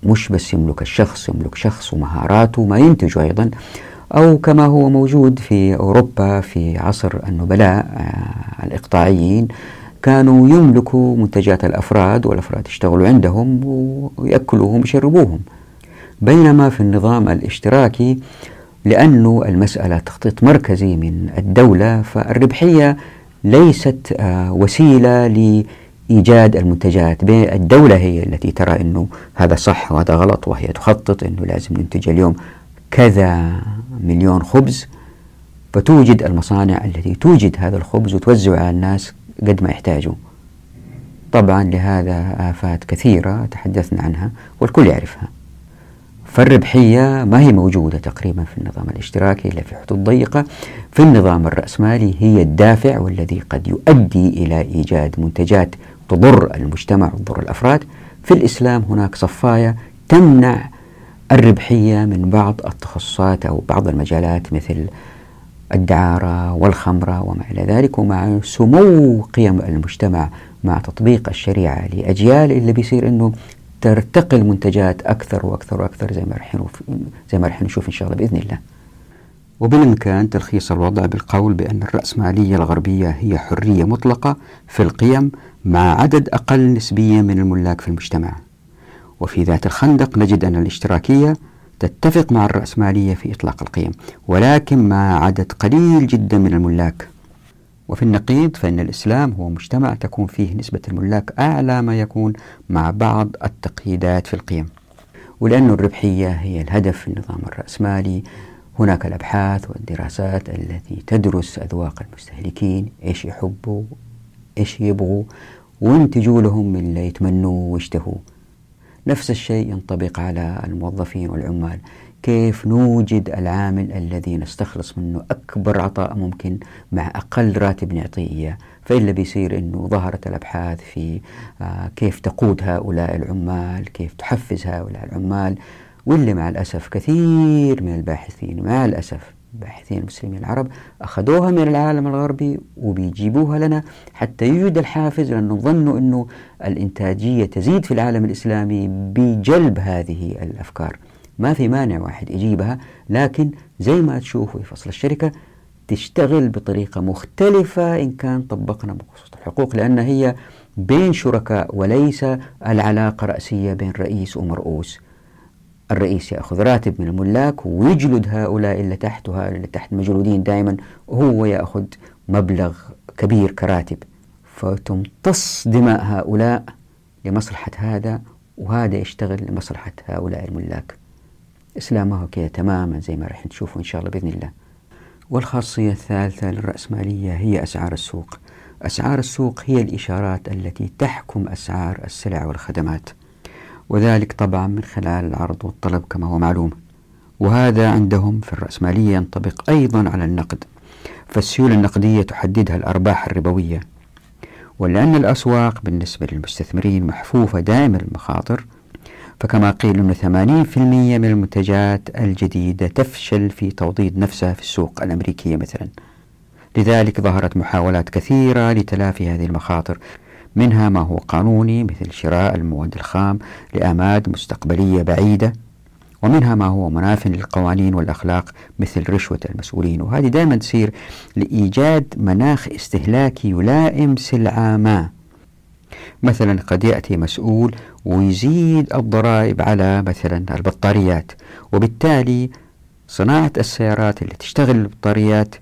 مش بس يملك الشخص يملك شخص ومهاراته ما ينتج أيضا. أو كما هو موجود في أوروبا في عصر النبلاء آه، الإقطاعيين. كانوا يملكوا منتجات الأفراد والأفراد يشتغلوا عندهم ويأكلوهم ويشربوهم. بينما في النظام الاشتراكي لأنه المسألة تخطيط مركزي من الدولة فالربحية ليست آه، وسيلة لإيجاد المنتجات الدولة هي التي ترى أنه هذا صح وهذا غلط وهي تخطط أنه لازم ننتج اليوم كذا مليون خبز. فتوجد المصانع التي توجد هذا الخبز وتوزعه على الناس قد ما يحتاجوا طبعا لهذا آفات كثيرة تحدثنا عنها والكل يعرفها. فالربحية ما هي موجودة تقريبا في النظام الاشتراكي إلا في حدود ضيقة. في النظام الرأسمالي هي الدافع والذي قد يؤدي إلى إيجاد منتجات تضر المجتمع وتضر الأفراد. في الإسلام هناك صفاية تمنع الربحية من بعض التخصصات أو بعض المجالات مثل الدعارة والخمرة وما إلى ذلك ومع سمو قيم المجتمع مع تطبيق الشريعة لأجيال اللي بيصير أنه ترتقي المنتجات أكثر وأكثر وأكثر زي ما رح زي ما رح نشوف إن شاء الله بإذن الله. وبالإمكان تلخيص الوضع بالقول بأن الرأسمالية الغربية هي حرية مطلقة في القيم مع عدد أقل نسبيا من الملاك في المجتمع. وفي ذات الخندق نجد أن الاشتراكية تتفق مع الرأسمالية في إطلاق القيم ولكن مع عدد قليل جدا من الملاك. وفي النقيض فإن الإسلام هو مجتمع تكون فيه نسبة الملاك أعلى ما يكون مع بعض التقييدات في القيم. ولأن الربحية هي الهدف في النظام الرأسمالي هناك الأبحاث والدراسات التي تدرس أذواق المستهلكين إيش يحبوا إيش يبغوا وينتجوا لهم اللي يتمنوه ويشتهوه نفس الشيء ينطبق على الموظفين والعمال. كيف نوجد العامل الذي نستخلص منه أكبر عطاء ممكن مع أقل راتب نعطيه؟ إياه فإلا بيصير أنه ظهرت الأبحاث في آه، كيف تقود هؤلاء العمال كيف تحفز هؤلاء العمال واللي مع الأسف كثير من الباحثين مع الأسف الباحثين المسلمين العرب أخذوها من العالم الغربي وبيجيبوها لنا حتى يوجد الحافز لأنه ظنوا أنه الإنتاجية تزيد في العالم الإسلامي بجلب هذه الأفكار. ما في مانع واحد يجيبها لكن زي ما تشوفوا في فصل الشركة تشتغل بطريقة مختلفة إن كان طبقنا بخصوص الحقوق لأن هي بين شركاء وليس العلاقة رأسية بين رئيس ومرؤوس. الرئيس يأخذ راتب من الملاك ويجلد هؤلاء اللي تحت وهؤلاء اللي تحت مجلودين دائما وهو يأخذ مبلغ كبير كراتب. فتمتص دماء هؤلاء لمصلحة هذا وهذا يشتغل لمصلحة هؤلاء الملاك. الإسلام ما هو كذا تماما زي ما راح نشوفه إن شاء الله بإذن الله. والخاصية الثالثة للرأسمالية هي أسعار السوق. أسعار السوق هي الإشارات التي تحكم أسعار السلع والخدمات. وذلك طبعا من خلال العرض والطلب كما هو معلوم. وهذا عندهم في الرأسمالية ينطبق أيضا على النقد. فالسيولة النقدية تحددها الأرباح الربوية. ولأن الأسواق بالنسبة للمستثمرين محفوفة دائما المخاطر فكما قيل أن 80% من المنتجات الجديدة تفشل في توضيد نفسها في السوق الأمريكية مثلا. لذلك ظهرت محاولات كثيرة لتلافي هذه المخاطر. منها ما هو قانوني مثل شراء المواد الخام لآماد مستقبلية بعيدة ومنها ما هو مناف للقوانين والأخلاق مثل رشوة المسؤولين. وهذه دائما تصير لإيجاد مناخ استهلاكي يلائم سلعة ما. مثلا قد يأتي مسؤول ويزيد الضرائب على مثلا البطاريات وبالتالي صناعة السيارات اللي تشتغل البطاريات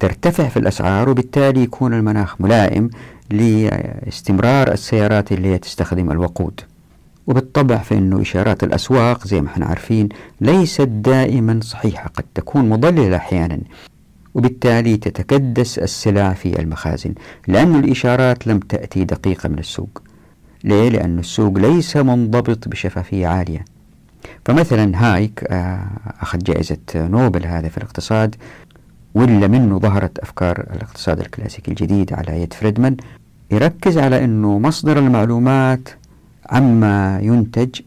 ترتفع في الأسعار وبالتالي يكون المناخ ملائم لاستمرار السيارات اللي تستخدم الوقود. وبالطبع فإنه إشارات الأسواق زي ما إحنا عارفين ليست دائما صحيحة قد تكون مضللة أحيانا. وبالتالي تتكدس السلع في المخازن لأن الإشارات لم تأتي دقيقة من السوق. ليه؟ لأن السوق ليس منضبط بشفافية عالية. فمثلا هايك آه، أخذ جائزة نوبل هذا في الاقتصاد. ولا منه ظهرت أفكار الاقتصاد الكلاسيكي الجديد على يد فريدمان يركز على أنه مصدر المعلومات عما ينتج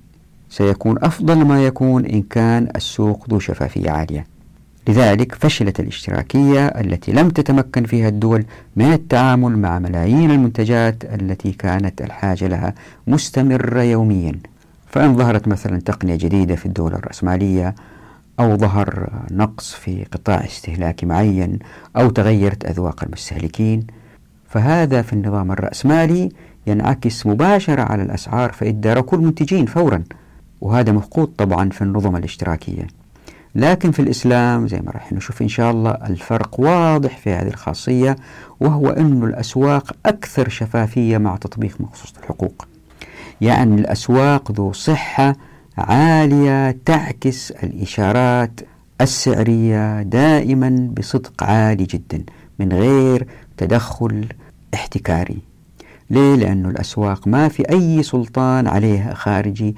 سيكون أفضل ما يكون إن كان السوق ذو شفافية عالية. لذلك فشلت الاشتراكية التي لم تتمكن فيها الدول من التعامل مع ملايين المنتجات التي كانت الحاجة لها مستمرة يوميا. فإن ظهرت مثلا تقنية جديدة في الدول الرأسمالية أو ظهر نقص في قطاع استهلاكي معين أو تغيرت أذواق المستهلكين فهذا في النظام الرأسمالي ينعكس مباشرة على الأسعار فإدى ركود المنتجين فورا وهذا مفقود طبعا في النظم الاشتراكية. لكن في الإسلام زي ما راح نشوف إن شاء الله الفرق واضح في هذه الخاصية وهو أن الأسواق أكثر شفافية مع تطبيق مخصوص الحقوق. يعني الأسواق ذو صحة عالية تعكس الإشارات السعرية دائما بصدق عالي جدا من غير تدخل احتكاري. ليه؟ لأن الأسواق ما في أي سلطان عليها خارجي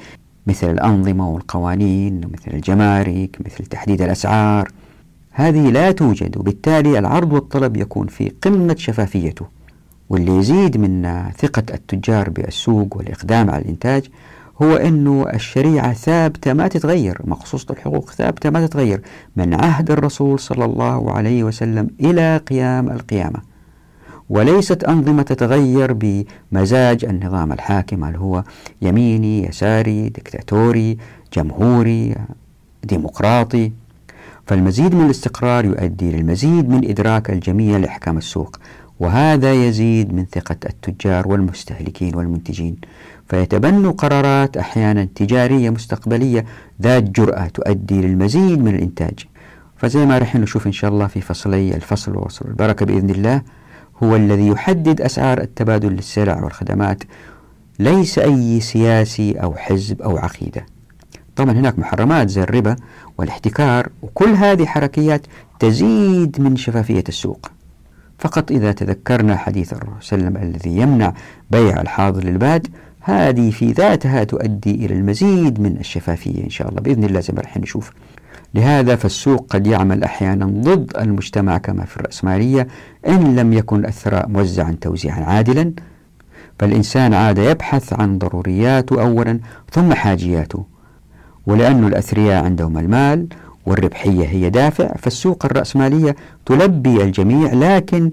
مثل الأنظمة والقوانين مثل الجمارك مثل تحديد الأسعار. هذه لا توجد وبالتالي العرض والطلب يكون في قمة شفافيته. واللي يزيد من ثقة التجار بالسوق والإقدام على الإنتاج هو أنه الشريعة ثابتة ما تتغير مقصوصة الحقوق ثابتة ما تتغير من عهد الرسول صلى الله عليه وسلم إلى قيام القيامة. وليست أنظمة تتغير بمزاج النظام الحاكم هل هو يميني يساري دكتاتوري جمهوري ديمقراطي. فالمزيد من الاستقرار يؤدي للمزيد من إدراك الجميع لأحكام السوق وهذا يزيد من ثقة التجار والمستهلكين والمنتجين. فيتبنوا قرارات أحيانا تجارية مستقبلية ذات جرأة تؤدي للمزيد من الإنتاج. فزي ما رح نشوف إن شاء الله في فصلي الفصل ووصل البركة بإذن الله هو الذي يحدد أسعار التبادل للسلع والخدمات ليس أي سياسي أو حزب أو عقيدة. طبعا هناك محرمات زي الربا والاحتكار وكل هذه حركيات تزيد من شفافية السوق. فقط إذا تذكرنا حديث الرسول الذي يمنع بيع الحاضر للباد هذه في ذاتها تؤدي إلى المزيد من الشفافية إن شاء الله. بإذن الله زي ما رح نشوف. لهذا فالسوق قد يعمل أحيانا ضد المجتمع كما في الرأسمالية إن لم يكن الثراء موزعا توزيعا عادلا فالإنسان عاد يبحث عن ضرورياته أولا ثم حاجياته. ولأن الأثرياء عندهم المال والربحية هي دافع فالسوق الرأسمالية تلبي الجميع لكن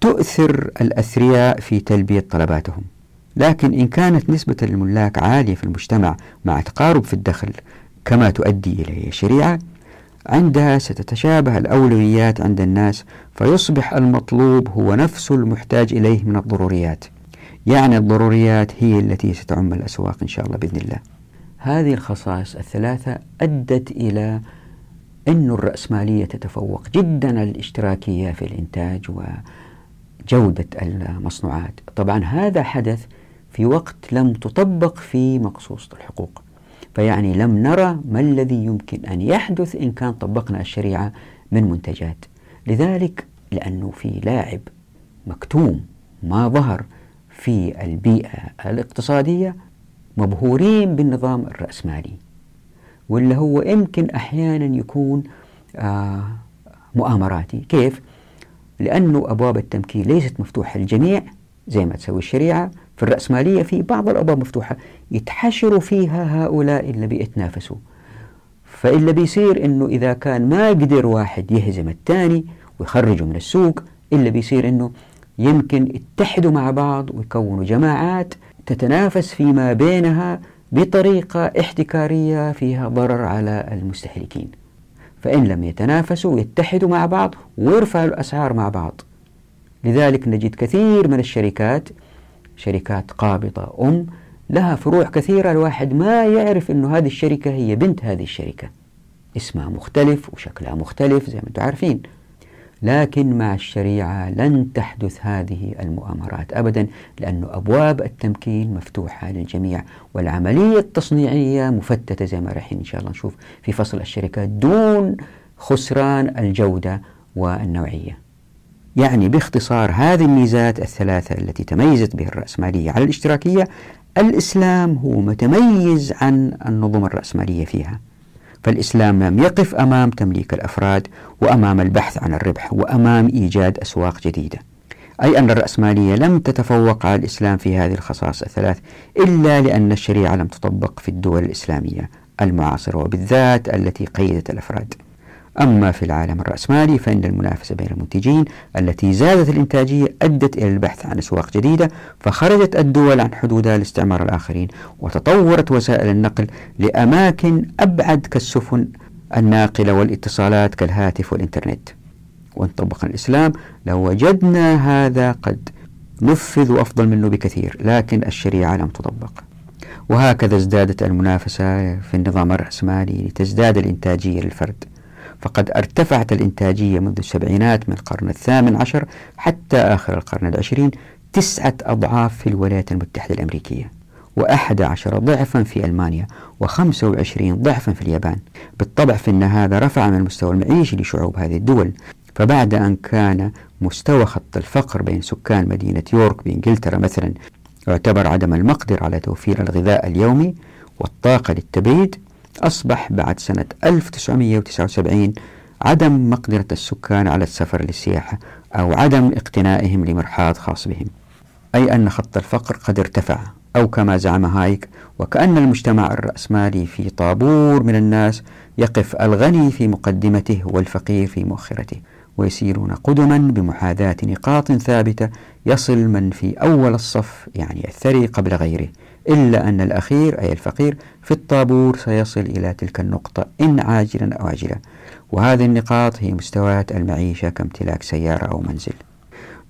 تؤثر الأثرياء في تلبية طلباتهم. لكن إن كانت نسبة الملاك عالية في المجتمع مع تقارب في الدخل كما تؤدي إليه الشريعة عندها ستتشابه الأولويات عند الناس فيصبح المطلوب هو نفس المحتاج إليه من الضروريات. يعني الضروريات هي التي ستعم الأسواق إن شاء الله بإذن الله. هذه الخصائص الثلاثة أدت إلى أن الرأسمالية تتفوق جدا الاشتراكية في الإنتاج وجودة المصنوعات. طبعا هذا حدث في وقت لم تطبق في مقصوصة الحقوق. فيعني لم نرى ما الذي يمكن أن يحدث إن كان طبقنا الشريعة من منتجات. لذلك لأنه في لاعب مكتوم ما ظهر في البيئة الاقتصادية مبهورين بالنظام الرأسمالي واللي هو يمكن أحيانا يكون آه مؤامراتي. كيف؟ لأنه أبواب التمكين ليست مفتوحة للجميع زي ما تسوي الشريعة في الرأسمالية في بعض الأبواب مفتوحة يتحشروا فيها هؤلاء اللي بيتنافسوا فإلا بيصير إنه إذا كان ما قدر واحد يهزم الثاني ويخرجه من السوق إلا بيصير إنه يمكن يتحدوا مع بعض ويكونوا جماعات تتنافس فيما بينها بطريقة احتكارية فيها ضرر على المستهلكين. فإن لم يتنافسوا يتحدوا مع بعض ويرفعوا الأسعار مع بعض. لذلك نجد كثير من الشركات شركات قابضة أم لها فروع كثيرة. الواحد ما يعرف أنه هذه الشركة هي بنت هذه الشركة. اسمها مختلف وشكلها مختلف زي ما أنتم عارفين. لكن مع الشريعة لن تحدث هذه المؤامرات أبدا لأن أبواب التمكين مفتوحة للجميع والعملية التصنيعية مفتتة زي ما راح إن شاء الله نشوف في فصل الشركات دون خسران الجودة والنوعية. يعني باختصار هذه الميزات الثلاثة التي تميزت بها الرأسمالية على الاشتراكية الإسلام هو متميز عن النظم الرأسمالية فيها. فالإسلام لم يقف أمام تمليك الأفراد وأمام البحث عن الربح وأمام إيجاد أسواق جديدة. أي أن الرأسمالية لم تتفوق على الإسلام في هذه الخصائص الثلاث إلا لأن الشريعة لم تطبق في الدول الإسلامية المعاصرة وبالذات التي قيدت الأفراد. أما في العالم الرأسمالي فإن المنافسة بين المنتجين التي زادت الإنتاجية أدت إلى البحث عن أسواق جديدة فخرجت الدول عن حدودها لاستعمار الآخرين وتطورت وسائل النقل لأماكن أبعد كالسفن الناقلة والاتصالات كالهاتف والإنترنت. وإن طبقنا الإسلام لوجدنا هذا قد نفذ وأفضل منه بكثير لكن الشريعة لم تطبق. وهكذا ازدادت المنافسة في النظام الرأسمالي لتزداد الإنتاجية للفرد. فقد ارتفعت الإنتاجية منذ السبعينات من القرن الثامن عشر حتى آخر القرن العشرين تسعة أضعاف في الولايات المتحدة الأمريكية وأحد عشر ضعفا في ألمانيا وخمسة وعشرين ضعفا في اليابان. بالطبع فإن هذا رفع من المستوى المعيشي لشعوب هذه الدول. فبعد أن كان مستوى خط الفقر بين سكان مدينة يورك بإنجلترا مثلا يعتبر عدم المقدرة على توفير الغذاء اليومي والطاقة للتبريد أصبح بعد سنة 1979 عدم مقدرة السكان على السفر للسياحة أو عدم اقتنائهم لمرحاض خاص بهم. أي أن خط الفقر قد ارتفع أو كما زعم هايك وكأن المجتمع الرأسمالي في طابور من الناس يقف الغني في مقدمته والفقير في مؤخرته ويسيرون قدما بمحاذاة نقاط ثابتة يصل من في أول الصف يعني الثري قبل غيره. إلا أن الأخير أي الفقير في الطابور سيصل إلى تلك النقطة إن عاجلا أو عاجلا. وهذه النقاط هي مستويات المعيشة كامتلاك سيارة أو منزل.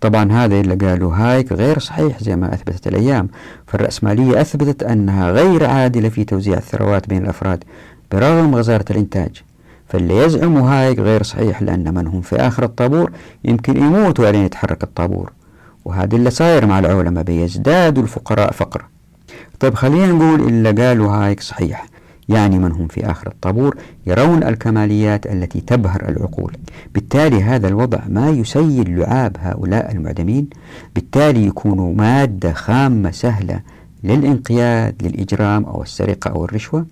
طبعا هذا اللي قالوا هايك غير صحيح زي ما أثبتت الأيام. فالرأسمالية أثبتت أنها غير عادلة في توزيع الثروات بين الأفراد برغم غزارة الإنتاج. فاللي يزعم هايك غير صحيح لأن من هم في آخر الطابور يمكن يموتوا لين يتحرك الطابور. وهذا اللي صاير مع العولمة بيزدادوا الفقراء فقر طيب خلينا نقول اللي قالوا هايك صحيح. يعني من هم في آخر الطابور يرون الكماليات التي تبهر العقول. بالتالي هذا الوضع ما يسيل لعاب هؤلاء المعدمين. بالتالي يكونوا مادة خامة سهلة للانقياد للإجرام أو السرقة أو الرشوة.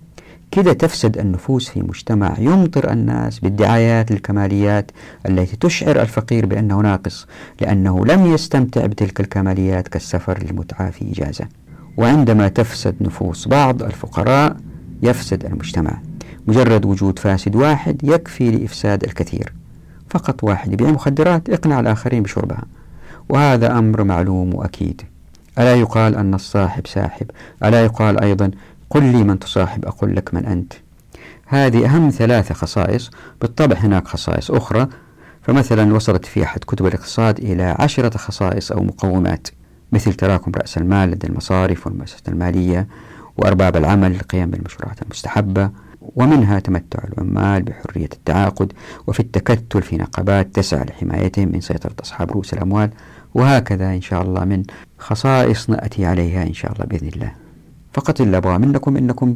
كده تفسد النفوس في مجتمع يمطر الناس بالدعايات للكماليات التي تشعر الفقير بأنه ناقص لأنه لم يستمتع بتلك الكماليات كالسفر للمتعة في إجازة. وعندما تفسد نفوس بعض الفقراء يفسد المجتمع. مجرد وجود فاسد واحد يكفي لإفساد الكثير. فقط واحد يبيع مخدرات اقنع الآخرين بشربها. وهذا أمر معلوم وأكيد. ألا يقال أن الصاحب ساحب؟ ألا يقال أيضا قل لي من تصاحب أقول لك من أنت. هذه أهم ثلاثة خصائص. بالطبع هناك خصائص أخرى. فمثلا وصلت في أحد كتب الاقتصاد إلى عشرة خصائص أو مقومات. مثل تراكم رأس المال لدى المصارف والمؤسسات المالية وأرباب العمل للقيام بالمشروعات المستحبة ومنها تمتع العمال بحرية التعاقد وفي التكتل في نقابات تسعى لحمايتهم من سيطرة أصحاب رؤوس الأموال وهكذا إن شاء الله من خصائص نأتي عليها إن شاء الله بإذن الله. فقط اللي أبغى منكم أنكم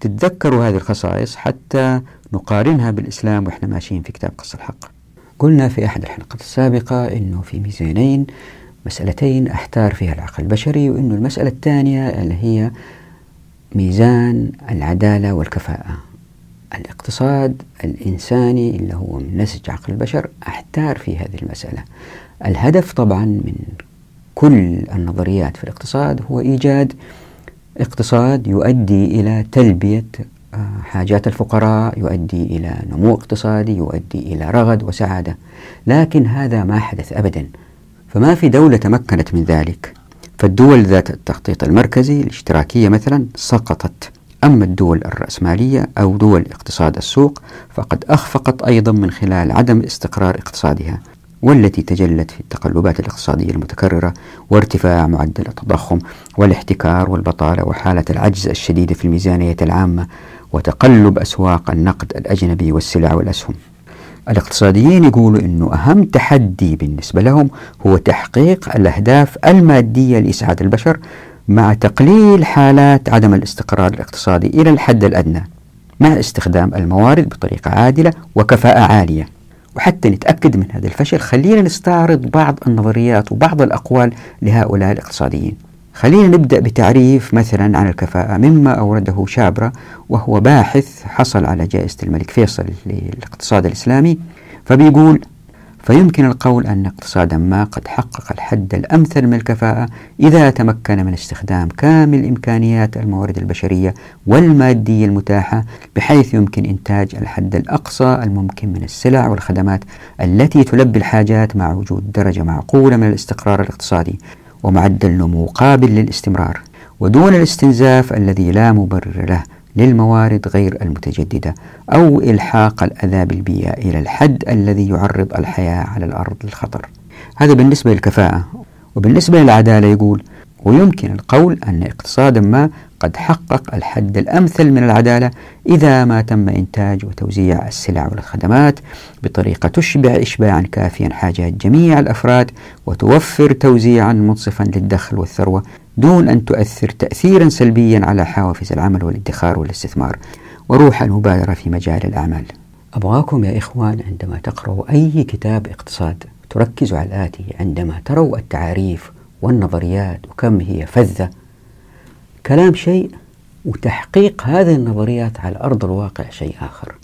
تتذكروا هذه الخصائص حتى نقارنها بالإسلام وإحنا ماشيين في كتاب قص الحق. قلنا في أحد الحلقات السابقة أنه في ميزانين مسألتين أحتار فيها العقل البشري وأنه المسألة الثانية اللي هي ميزان العدالة والكفاءة. الاقتصاد الإنساني اللي هو من نسج عقل البشر أحتار في هذه المسألة. الهدف طبعا من كل النظريات في الاقتصاد هو إيجاد اقتصاد يؤدي إلى تلبية آه، حاجات الفقراء يؤدي إلى نمو اقتصادي يؤدي إلى رغد وسعادة. لكن هذا ما حدث أبدا. فما في دولة تمكنت من ذلك. فالدول ذات التخطيط المركزي الاشتراكية مثلا سقطت. أما الدول الرأسمالية أو دول اقتصاد السوق فقد أخفقت أيضا من خلال عدم استقرار اقتصادها والتي تجلت في التقلبات الاقتصادية المتكررة وارتفاع معدل التضخم والاحتكار والبطالة وحالة العجز الشديد في الميزانية العامة وتقلب أسواق النقد الأجنبي والسلع والأسهم. الاقتصاديين يقولوا أنه أهم تحدي بالنسبة لهم هو تحقيق الأهداف المادية لإسعاد البشر مع تقليل حالات عدم الاستقرار الاقتصادي إلى الحد الأدنى مع استخدام الموارد بطريقة عادلة وكفاءة عالية. وحتى نتأكد من هذا الفشل خلينا نستعرض بعض النظريات وبعض الأقوال لهؤلاء الاقتصاديين. خلينا نبدأ بتعريف مثلا عن الكفاءة مما أورده شابرا وهو باحث حصل على جائزة الملك فيصل للاقتصاد الإسلامي فبيقول فيمكن القول أن اقتصادا ما قد حقق الحد الأمثل من الكفاءة إذا تمكن من استخدام كامل إمكانيات الموارد البشرية والمادية المتاحة بحيث يمكن إنتاج الحد الأقصى الممكن من السلع والخدمات التي تلبي الحاجات مع وجود درجة معقولة من الاستقرار الاقتصادي. ومعدل نمو قابل للاستمرار ودون الاستنزاف الذي لا مبرر له للموارد غير المتجددة أو إلحاق الأذى بالبيئة إلى الحد الذي يعرض الحياة على الأرض للخطر. هذا بالنسبة للكفاءة. وبالنسبة للعدالة يقول ويمكن القول أن اقتصادا ما قد حقق الحد الأمثل من العدالة إذا ما تم إنتاج وتوزيع السلع والخدمات بطريقة تشبع إشباعا كافيا حاجات جميع الأفراد وتوفر توزيعا منصفا للدخل والثروة دون أن تؤثر تأثيرا سلبيا على حوافز العمل والادخار والاستثمار. وروح المبادرة في مجال الأعمال. أبغاكم يا إخوان عندما تقرأوا أي كتاب اقتصاد تركزوا على الآتي عندما تروا التعاريف والنظريات وكم هي فذة كلام شيء وتحقيق هذه النظريات على أرض الواقع شيء آخر.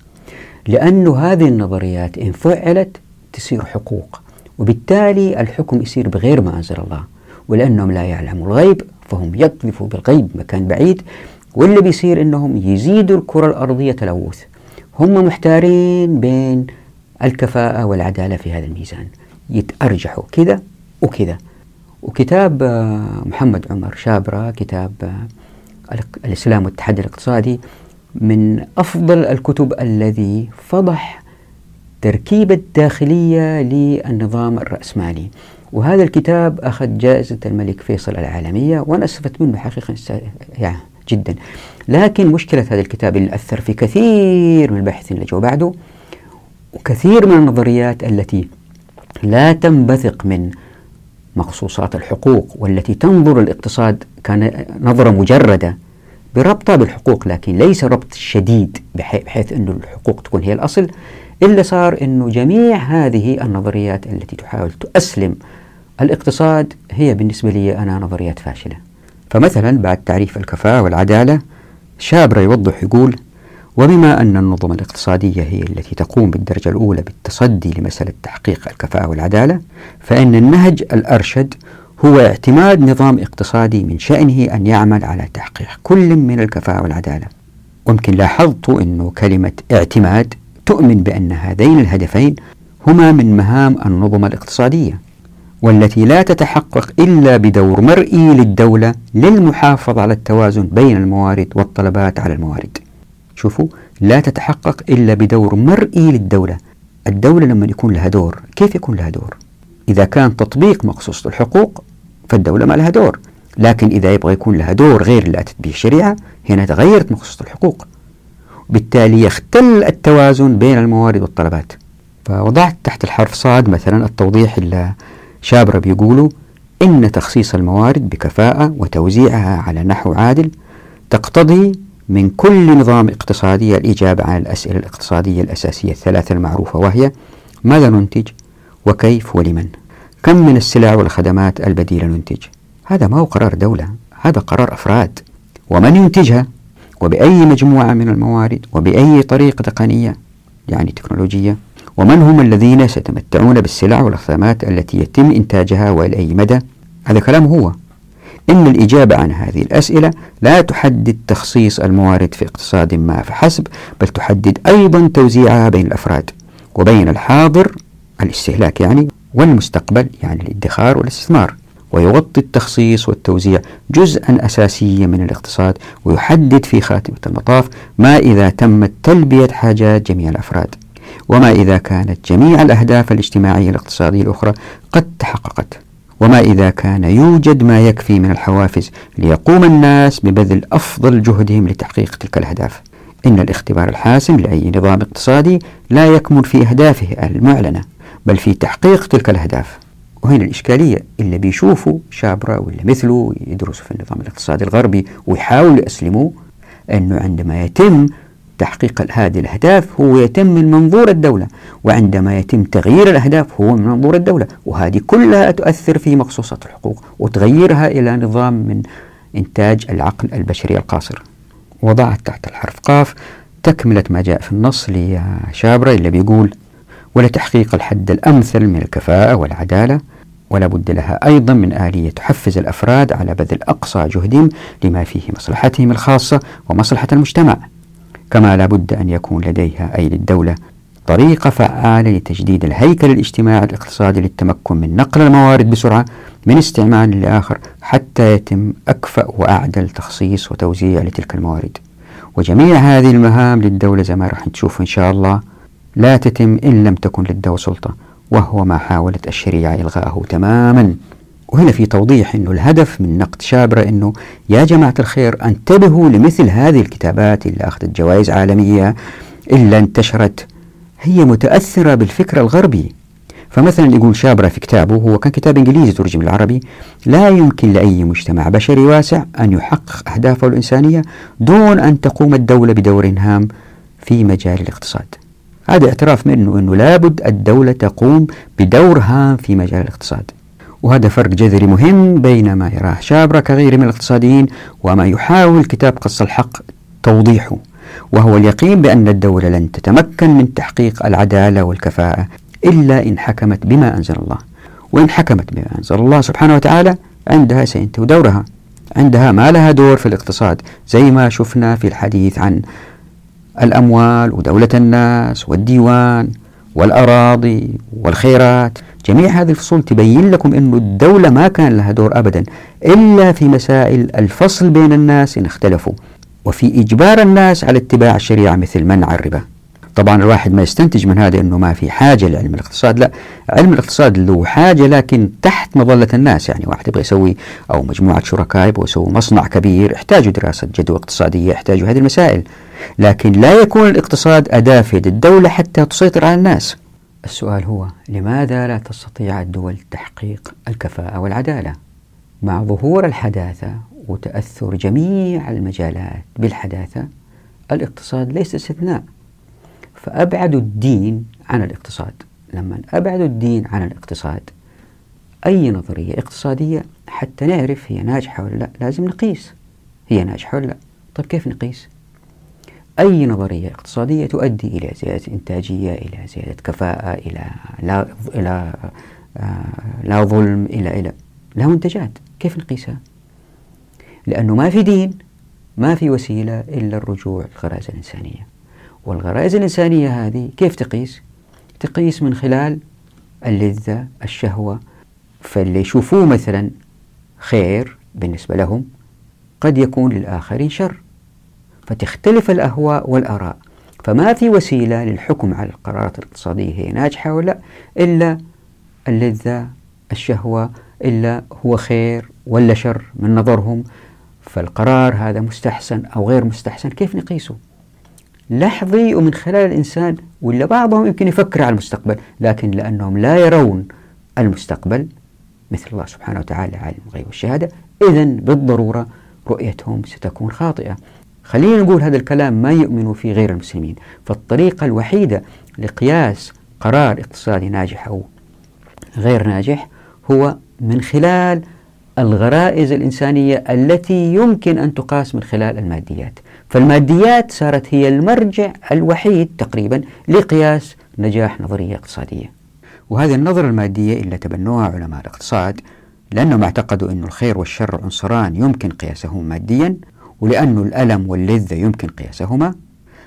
لأن هذه النظريات إن فعلت تصير حقوق وبالتالي الحكم يصير بغير ما أنزل الله. ولأنهم لا يعلموا الغيب فهم يقذفوا بالغيب مكان بعيد. واللي بيصير إنهم يزيدوا الكرة الأرضية تلوث. هم محتارين بين الكفاءة والعدالة في هذا الميزان. يتأرجحوا كذا وكذا. وكتاب آه، محمد عمر شابرة كتاب آه، الإسلام والتحدي الاقتصادي من أفضل الكتب الذي فضح تركيبة داخلية للنظام الرأسمالي. وهذا الكتاب أخذ جائزة الملك فيصل العالمية وأنا استفدت منه حقيقة يعني جدا. لكن مشكلة هذا الكتاب اللي أثر في كثير من الباحثين اللي جو بعده وكثير من النظريات التي لا تنبثق من مخصوصات الحقوق والتي تنظر الاقتصاد كان نظرة مجردة بربطها بالحقوق لكن ليس ربط شديد بحيث أن الحقوق تكون هي الأصل إلا صار أنه جميع هذه النظريات التي تحاول تأسلم الاقتصاد هي بالنسبة لي أنا نظريات فاشلة. فمثلا بعد تعريف الكفاءة والعدالة شابرا يوضح يقول وبما أن النظم الاقتصادية هي التي تقوم بالدرجة الأولى بالتصدي لمسألة تحقيق الكفاءة والعدالة فإن النهج الأرشد هو اعتماد نظام اقتصادي من شأنه أن يعمل على تحقيق كل من الكفاءة والعدالة. ويمكن لاحظت أنه كلمة اعتماد تؤمن بأن هذين الهدفين هما من مهام النظم الاقتصادية والتي لا تتحقق إلا بدور مرئي للدولة للمحافظة على التوازن بين الموارد والطلبات على الموارد. شوفوا لا تتحقق إلا بدور مرئي للدولة. الدولة لما يكون لها دور كيف يكون لها دور؟ إذا كان تطبيق مقصوص الحقوق فالدولة ما لها دور. لكن إذا يبغى يكون لها دور غير اللي أتت به الشريعة هنا تغيرت مقصوصة الحقوق بالتالي يختل التوازن بين الموارد والطلبات. فوضعت تحت الحرف صاد مثلا التوضيح اللي شابرة بيقولوا إن تخصيص الموارد بكفاءة وتوزيعها على نحو عادل تقتضي من كل نظام اقتصادي الإجابة على الأسئلة الاقتصادية الأساسية الثلاثة المعروفة وهي ماذا ننتج وكيف ولمن؟ كم من السلع والخدمات البديلة ننتج؟ هذا ما هو قرار دولة هذا قرار أفراد. ومن ينتجها؟ وبأي مجموعة من الموارد؟ وبأي طريقة تقنية؟ يعني تكنولوجية. ومن هم الذين سيتمتعون بالسلع والخدمات التي يتم إنتاجها وإلى أي مدى؟ هذا كلام هو. إن الإجابة عن هذه الأسئلة لا تحدد تخصيص الموارد في اقتصاد ما فحسب بل تحدد أيضا توزيعها بين الأفراد وبين الحاضر الاستهلاك يعني والمستقبل يعني الادخار والاستثمار. ويغطي التخصيص والتوزيع جزءا أساسيا من الاقتصاد ويحدد في خاتمة المطاف ما إذا تمت تلبية حاجات جميع الأفراد وما إذا كانت جميع الأهداف الاجتماعية الاقتصادية الأخرى قد تحققت. وما إذا كان يوجد ما يكفي من الحوافز ليقوم الناس ببذل أفضل جهدهم لتحقيق تلك الأهداف. إن الاختبار الحاسم لأي نظام اقتصادي لا يكمن في أهدافه المعلنة بل في تحقيق تلك الأهداف. وهنا الإشكالية اللي بيشوفوا شابرة ولا مثله يدرسوا في النظام الاقتصادي الغربي ويحاولوا يأسلموه أنه عندما يتم تحقيق هذه الأهداف هو يتم من منظور الدولة وعندما يتم تغيير الأهداف هو من منظور الدولة وهذه كلها تؤثر في مخصوصات الحقوق وتغيرها إلى نظام من إنتاج العقل البشري القاصر. وضعت تحت الحرف قاف تكملة ما جاء في النص لشابرة اللي بيقول ولتحقيق الحد الأمثل من الكفاءة والعدالة ولا بد لها أيضا من آلية تحفز الأفراد على بذل أقصى جهدهم لما فيه مصلحتهم الخاصة ومصلحة المجتمع. كما لا بد أن يكون لديها أي للدولة طريقة فعالة لتجديد الهيكل الاجتماعي الاقتصادي للتمكن من نقل الموارد بسرعة من استعمال لآخر حتى يتم أكفأ وأعدل تخصيص وتوزيع لتلك الموارد. وجميع هذه المهام للدولة زي ما راح نشوف إن شاء الله لا تتم إن لم تكن للدولة سلطة وهو ما حاولت الشريعة إلغاءه تماما. وهنا في توضيح أنه الهدف من نقد شابرة أنه يا جماعة الخير انتبهوا لمثل هذه الكتابات اللي أخذت جوائز عالمية إلا انتشرت. هي متأثرة بالفكر الغربي. فمثلا يقول شابرة في كتابه هو كان كتاب إنجليزي ترجم العربي لا يمكن لأي مجتمع بشري واسع أن يحقق أهدافه الإنسانية دون أن تقوم الدولة بدور هام في مجال الاقتصاد. هذا اعتراف منه أنه لابد الدولة تقوم بدور هام في مجال الاقتصاد. وهذا فرق جذري مهم بين ما يراه شابرة كغيره من الاقتصاديين وما يحاول كتاب قص الحق توضيحه وهو اليقين بأن الدولة لن تتمكن من تحقيق العدالة والكفاءة إلا إن حكمت بما أنزل الله. وإن حكمت بما أنزل الله سبحانه وتعالى عندها سينتهي دورها. عندها ما لها دور في الاقتصاد زي ما شفنا في الحديث عن الأموال ودولة الناس والديوان والأراضي والخيرات. جميع هذه الفصول تبين لكم أن الدولة ما كان لها دور أبدا إلا في مسائل الفصل بين الناس إن اختلفوا وفي إجبار الناس على اتباع الشريعة مثل منع الربا. طبعا الواحد ما يستنتج من هذا أنه ما في حاجة لعلم الاقتصاد لا علم الاقتصاد له حاجة لكن تحت مظلة الناس يعني واحد يبغى يسوي أو مجموعة شركاء يبغوا يسووا مصنع كبير يحتاجوا دراسة جدوى اقتصادية يحتاجوا هذه المسائل لكن لا يكون الاقتصاد أداة في الدولة حتى تسيطر على الناس. السؤال هو لماذا لا تستطيع الدول تحقيق الكفاءة والعدالة؟ مع ظهور الحداثة وتأثر جميع المجالات بالحداثة الاقتصاد ليس استثناء. فأبعد الدين عن الاقتصاد. لما أبعد الدين عن الاقتصاد أي نظرية اقتصادية حتى نعرف هي ناجحة ولا لا لازم نقيس. هي ناجحة ولا لا؟ طيب كيف نقيس؟ أي نظرية اقتصادية تؤدي إلى زيادة إنتاجية إلى زيادة كفاءة إلى لا إلى آه لا ظلم إلى إلى له منتجات كيف نقيسها؟ لأنه ما في دين ما في وسيلة إلا الرجوع للغرائز الإنسانية والغرائز الإنسانية هذه كيف تقيس؟ تقيس من خلال اللذة الشهوة فاللي يشوفوه مثلا خير بالنسبة لهم قد يكون للآخرين شر فتختلف الأهواء والآراء. فما في وسيلة للحكم على القرارات الاقتصادية هي ناجحة ولا؟ إلا اللذة الشهوة إلا هو خير ولا شر من نظرهم. فالقرار هذا مستحسن أو غير مستحسن كيف نقيسه؟ لحظي ومن خلال الإنسان ولا بعضهم يمكن يفكر على المستقبل لكن لأنهم لا يرون المستقبل مثل الله سبحانه وتعالى عالم الغيب والشهادة إذا بالضرورة رؤيتهم ستكون خاطئة. خلينا نقول هذا الكلام ما يؤمن فيه غير المسلمين. فالطريقة الوحيدة لقياس قرار اقتصادي ناجح أو غير ناجح هو من خلال الغرائز الإنسانية التي يمكن أن تقاس من خلال الماديات. فالماديات صارت هي المرجع الوحيد تقريبا لقياس نجاح نظرية اقتصادية. وهذه النظرة المادية اللي تبنوها علماء الاقتصاد لأنهم اعتقدوا أن الخير والشر عنصران يمكن قياسهما ماديا ولأن الألم واللذة يمكن قياسهما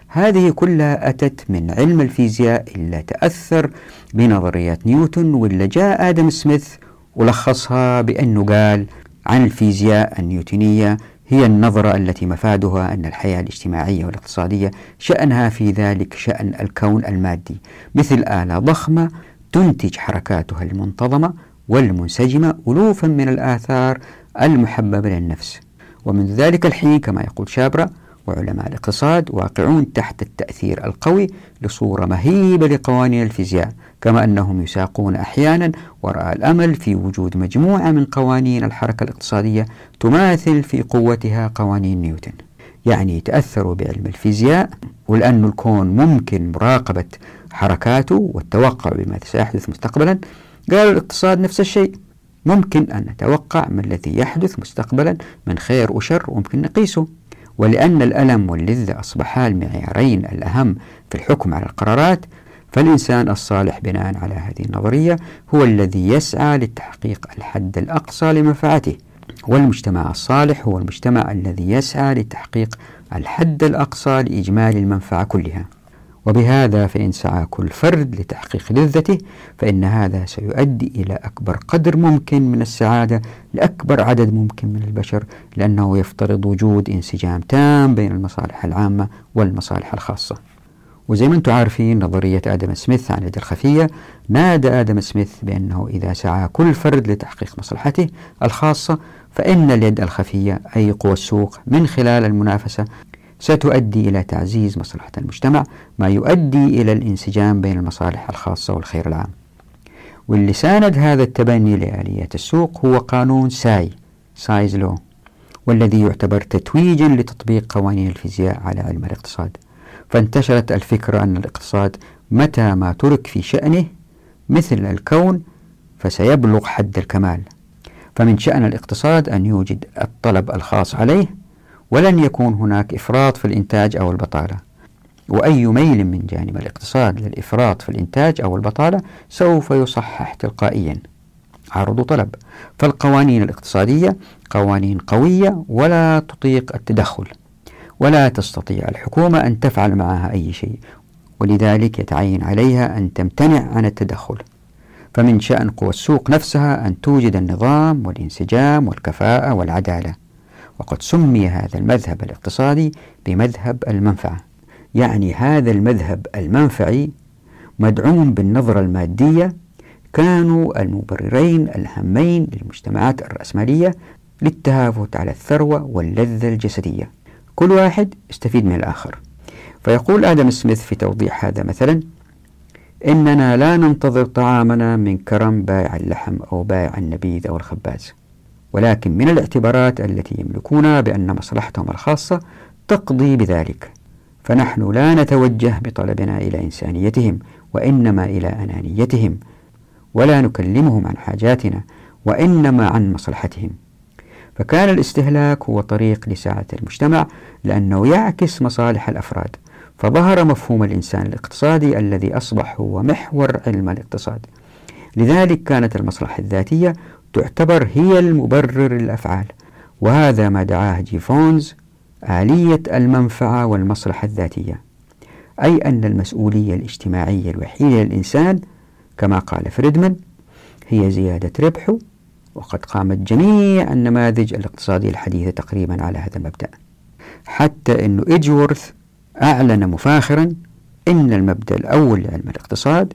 هذه كلها أتت من علم الفيزياء اللي تأثر بنظريات نيوتن واللي جاء آدم سميث ولخصها بأنه قال عن الفيزياء النيوتنية هي النظرة التي مفادها أن الحياة الاجتماعية والاقتصادية شأنها في ذلك شأن الكون المادي مثل آلة ضخمة تنتج حركاتها المنتظمة والمنسجمة ألوفا من الآثار المحببة للنفس. ومنذ ذلك الحين كما يقول شابرا وعلماء الاقتصاد واقعون تحت التأثير القوي لصورة مهيبة لقوانين الفيزياء كما أنهم يساقون أحيانا وراء الأمل في وجود مجموعة من قوانين الحركة الاقتصادية تماثل في قوتها قوانين نيوتن. يعني تأثروا بعلم الفيزياء ولأن الكون ممكن مراقبة حركاته والتوقع بما سيحدث مستقبلا قالوا الاقتصاد نفس الشيء. ممكن أن نتوقع ما الذي يحدث مستقبلا من خير وشر وممكن نقيسه. ولأن الألم واللذة أصبحا المعيارين الأهم في الحكم على القرارات فالإنسان الصالح بناء على هذه النظرية هو الذي يسعى لتحقيق الحد الأقصى لمنفعته. والمجتمع الصالح هو المجتمع الذي يسعى لتحقيق الحد الأقصى لإجمال المنفعة كلها. وبهذا فإن سعى كل فرد لتحقيق لذته فإن هذا سيؤدي إلى أكبر قدر ممكن من السعادة لأكبر عدد ممكن من البشر لأنه يفترض وجود انسجام تام بين المصالح العامة والمصالح الخاصة. وزي ما أنتم عارفين نظرية آدم سميث عن اليد الخفية نادى آدم سميث بأنه إذا سعى كل فرد لتحقيق مصلحته الخاصة فإن اليد الخفية أي قوى السوق من خلال المنافسة ستؤدي إلى تعزيز مصلحة المجتمع ما يؤدي إلى الانسجام بين المصالح الخاصة والخير العام. واللي ساند هذا التبني لآليات السوق هو قانون ساي Say's Law والذي يعتبر تتويجا لتطبيق قوانين الفيزياء على علم الاقتصاد. فانتشرت الفكرة أن الاقتصاد متى ما ترك في شأنه مثل الكون فسيبلغ حد الكمال. فمن شأن الاقتصاد أن يوجد الطلب الخاص عليه ولن يكون هناك إفراط في الإنتاج أو البطالة. وأي ميل من جانب الاقتصاد للإفراط في الإنتاج أو البطالة سوف يصحح تلقائيا. عرض وطلب فالقوانين الاقتصادية قوانين قوية ولا تطيق التدخل. ولا تستطيع الحكومة أن تفعل معها أي شيء. ولذلك يتعين عليها أن تمتنع عن التدخل. فمن شأن قوى السوق نفسها أن توجد النظام والانسجام والكفاءة والعدالة. وقد سمي هذا المذهب الاقتصادي بمذهب المنفعة. يعني هذا المذهب المنفعي مدعوم بالنظرة المادية كانوا المبررين الهمين للمجتمعات الرأسمالية للتهافت على الثروة واللذة الجسدية. كل واحد يستفيد من الآخر. فيقول آدم سميث في توضيح هذا مثلا إننا لا ننتظر طعامنا من كرم بائع اللحم أو بائع النبيذ أو الخباز. ولكن من الاعتبارات التي يملكونها بأن مصلحتهم الخاصة تقضي بذلك. فنحن لا نتوجه بطلبنا إلى إنسانيتهم وإنما إلى أنانيتهم ولا نكلمهم عن حاجاتنا وإنما عن مصلحتهم. فكان الاستهلاك هو طريق لساعة المجتمع لأنه يعكس مصالح الأفراد فظهر مفهوم الإنسان الاقتصادي الذي أصبح هو محور علم الاقتصاد. لذلك كانت المصلحة الذاتية تعتبر هي المبرر للأفعال. وهذا ما دعاه جيفونز آلية المنفعة والمصلحة الذاتية. أي أن المسؤولية الاجتماعية الوحيدة للإنسان كما قال فريدمان هي زيادة ربحه وقد قامت جميع النماذج الاقتصادية الحديثة تقريبا على هذا المبدأ. حتى أن إيجورث أعلن مفاخرا إن المبدأ الأول لعلم الاقتصاد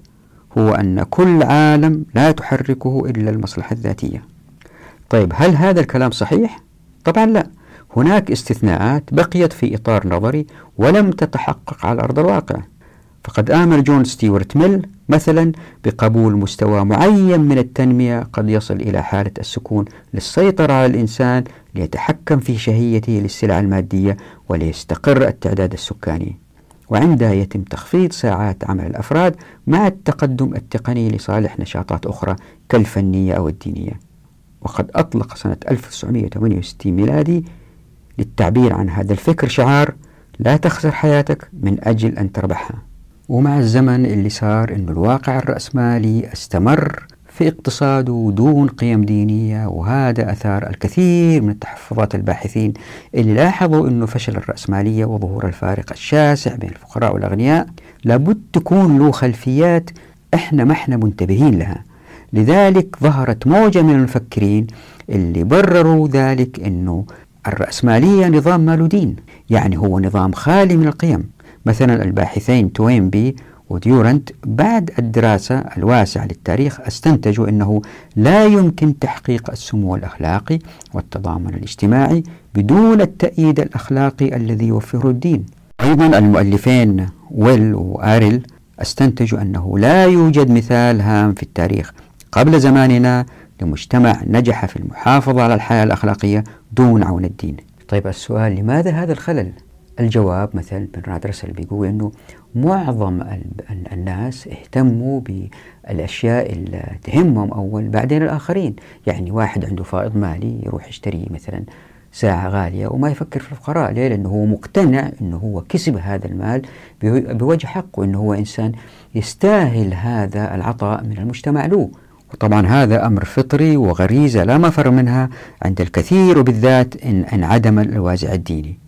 هو أن كل عالم لا تحركه إلا المصلحة الذاتية. طيب هل هذا الكلام صحيح؟ طبعا لا. هناك استثناءات بقيت في إطار نظري ولم تتحقق على أرض الواقع. فقد آمن جون ستيوارت ميل مثلا بقبول مستوى معين من التنمية قد يصل إلى حالة السكون للسيطرة على الإنسان ليتحكم في شهيته للسلع المادية وليستقر التعداد السكاني. وعندها يتم تخفيض ساعات عمل الأفراد مع التقدم التقني لصالح نشاطات أخرى كالفنية أو الدينية. وقد أطلق سنة 1968 ميلادي للتعبير عن هذا الفكر شعار لا تخسر حياتك من أجل أن تربحها. ومع الزمن اللي صار أن الواقع الرأسمالي استمر في اقتصاده دون قيم دينية وهذا أثار الكثير من التحفظات الباحثين اللي لاحظوا أنه فشل الرأسمالية وظهور الفارق الشاسع بين الفقراء والأغنياء. لابد تكون له خلفيات إحنا ما إحنا منتبهين لها. لذلك ظهرت موجة من المفكرين اللي برروا ذلك أنه الرأسمالية نظام ماله دين يعني هو نظام خالي من القيم. مثلا الباحثين توينبي وديورنت بعد الدراسة الواسعة للتاريخ استنتجوا أنه لا يمكن تحقيق السمو الأخلاقي والتضامن الاجتماعي بدون التأييد الأخلاقي الذي يوفره الدين أيضا المؤلفين ويل وآريل استنتجوا أنه لا يوجد مثال هام في التاريخ قبل زماننا لمجتمع نجح في المحافظة على الحياة الأخلاقية دون عون الدين طيب السؤال لماذا هذا الخلل؟ الجواب مثلا بن راد رسل بيقول إنه معظم الناس اهتموا بالأشياء اللي تهمهم أول بعدين الآخرين، يعني واحد عنده فائض مالي يروح يشتري مثلا ساعة غالية وما يفكر في الفقراء. ليه؟ لأنه هو مقتنع أنه هو كسب هذا المال بوجه حق وأنه هو إنسان يستاهل هذا العطاء من المجتمع له. وطبعا هذا أمر فطري وغريزة لا مفر منها عند الكثير وبالذات إن انعدم الوازع الديني.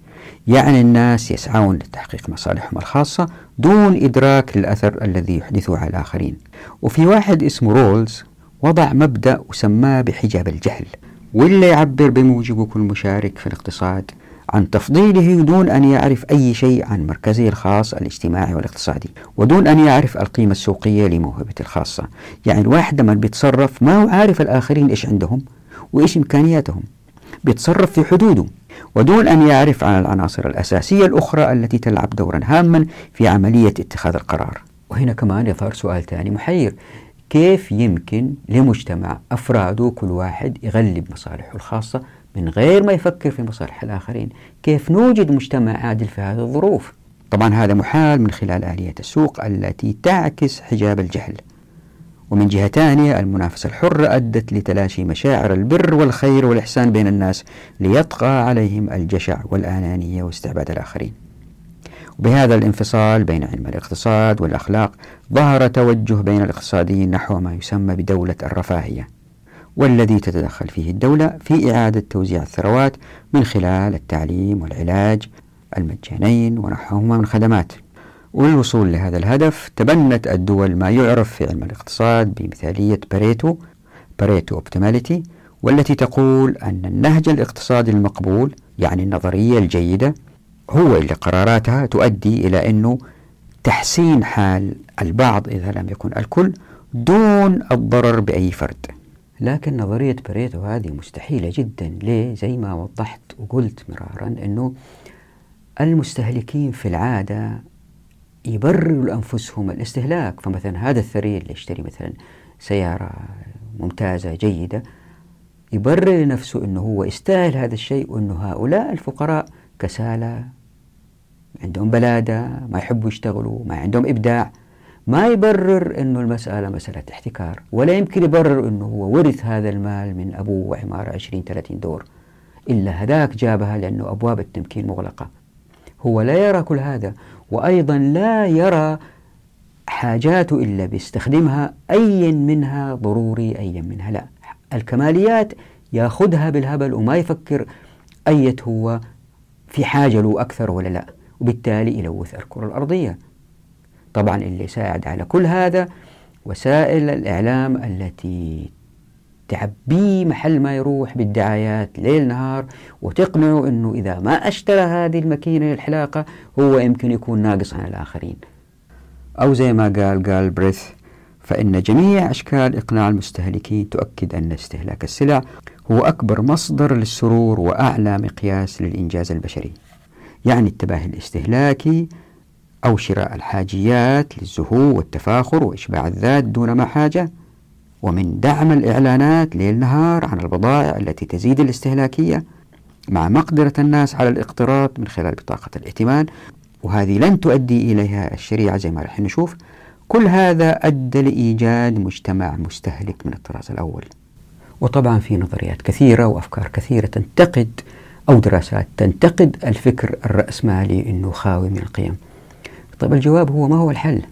يعني الناس يسعون لتحقيق مصالحهم الخاصة دون إدراك للأثر الذي يحدثه على الآخرين. وفي واحد اسمه رولز وضع مبدأ وسماه بحجاب الجهل واللي يعبر بموجبه كل مشارك في الاقتصاد عن تفضيله دون أن يعرف أي شيء عن مركزه الخاص الاجتماعي والاقتصادي ودون أن يعرف القيمة السوقية لموهبته الخاصة. يعني الواحد لما بيتصرف ما هو عارف الآخرين إيش عندهم وإيش إمكانياتهم. بيتصرف في حدوده ودون أن يعرف عن العناصر الأساسية الأخرى التي تلعب دورا هاما في عملية اتخاذ القرار. وهنا كمان يظهر سؤال ثاني محير. كيف يمكن لمجتمع أفراده كل واحد يغلب مصالحه الخاصة من غير ما يفكر في مصالح الآخرين؟ كيف نوجد مجتمع عادل في هذه الظروف؟ طبعا هذا محال من خلال آلية السوق التي تعكس حجاب الجهل. ومن جهة ثانية المنافسة الحرة أدت لتلاشي مشاعر البر والخير والإحسان بين الناس ليطغى عليهم الجشع والأنانية واستعباد الآخرين. وبهذا الانفصال بين علم الاقتصاد والأخلاق ظهر توجه بين الاقتصاديين نحو ما يسمى بدولة الرفاهية والذي تتدخل فيه الدولة في إعادة توزيع الثروات من خلال التعليم والعلاج المجانيين ونحوهما من خدمات. وللوصول لهذا الهدف تبنت الدول ما يعرف في علم الاقتصاد بمثالية باريتو Pareto optimality والتي تقول أن النهج الاقتصادي المقبول يعني النظرية الجيدة هو اللي قراراتها تؤدي إلى أنه تحسين حال البعض إذا لم يكن الكل دون الضرر بأي فرد لكن نظرية باريتو هذه مستحيلة جدا ليه؟ زي ما وضحت وقلت مرارا أنه المستهلكين في العادة يبرروا لأنفسهم الاستهلاك. فمثلا هذا الثري اللي يشتري مثلا سيارة ممتازة جيدة يبرر لنفسه أنه هو يستاهل هذا الشيء وأنه هؤلاء الفقراء كسالى عندهم بلادة ما يحبوا يشتغلوا ما عندهم إبداع. ما يبرر أنه المسألة مسألة احتكار ولا يمكن يبرر أنه هو ورث هذا المال من أبوه وعمارة 20 30 دور. إلا هذاك جابها لأنه أبواب التمكين مغلقة. هو لا يرى كل هذا. وأيضا لا يرى حاجاته إلا بيستخدمها أي منها ضروري أي منها لا. الكماليات ياخذها بالهبل وما يفكر أية هو في حاجة له أكثر ولا لا. وبالتالي يلوث الكرة الأرضية. طبعا اللي يساعد على كل هذا وسائل الإعلام التي تعبيه محل ما يروح بالدعايات ليل نهار وتقنعه أنه إذا ما أشترى هذه الماكينة للحلاقة هو يمكن يكون ناقص عن الآخرين. أو زي ما قال قال بريث فإن جميع أشكال إقناع المستهلكين تؤكد أن استهلاك السلع هو أكبر مصدر للسرور وأعلى مقياس للإنجاز البشري. يعني التباهي الاستهلاكي أو شراء الحاجيات للزهو والتفاخر وإشباع الذات دون ما حاجة. ومن دعم الإعلانات ليل نهار عن البضائع التي تزيد الاستهلاكية مع مقدرة الناس على الاقتراض من خلال بطاقة الائتمان وهذه لن تؤدي إليها الشريعة زي ما راح نشوف. كل هذا أدى لإيجاد مجتمع مستهلك من الطراز الأول. وطبعا في نظريات كثيرة وأفكار كثيرة تنتقد أو دراسات تنتقد الفكر الرأسمالي أنه خاوي من القيم. طيب الجواب هو ما هو الحل؟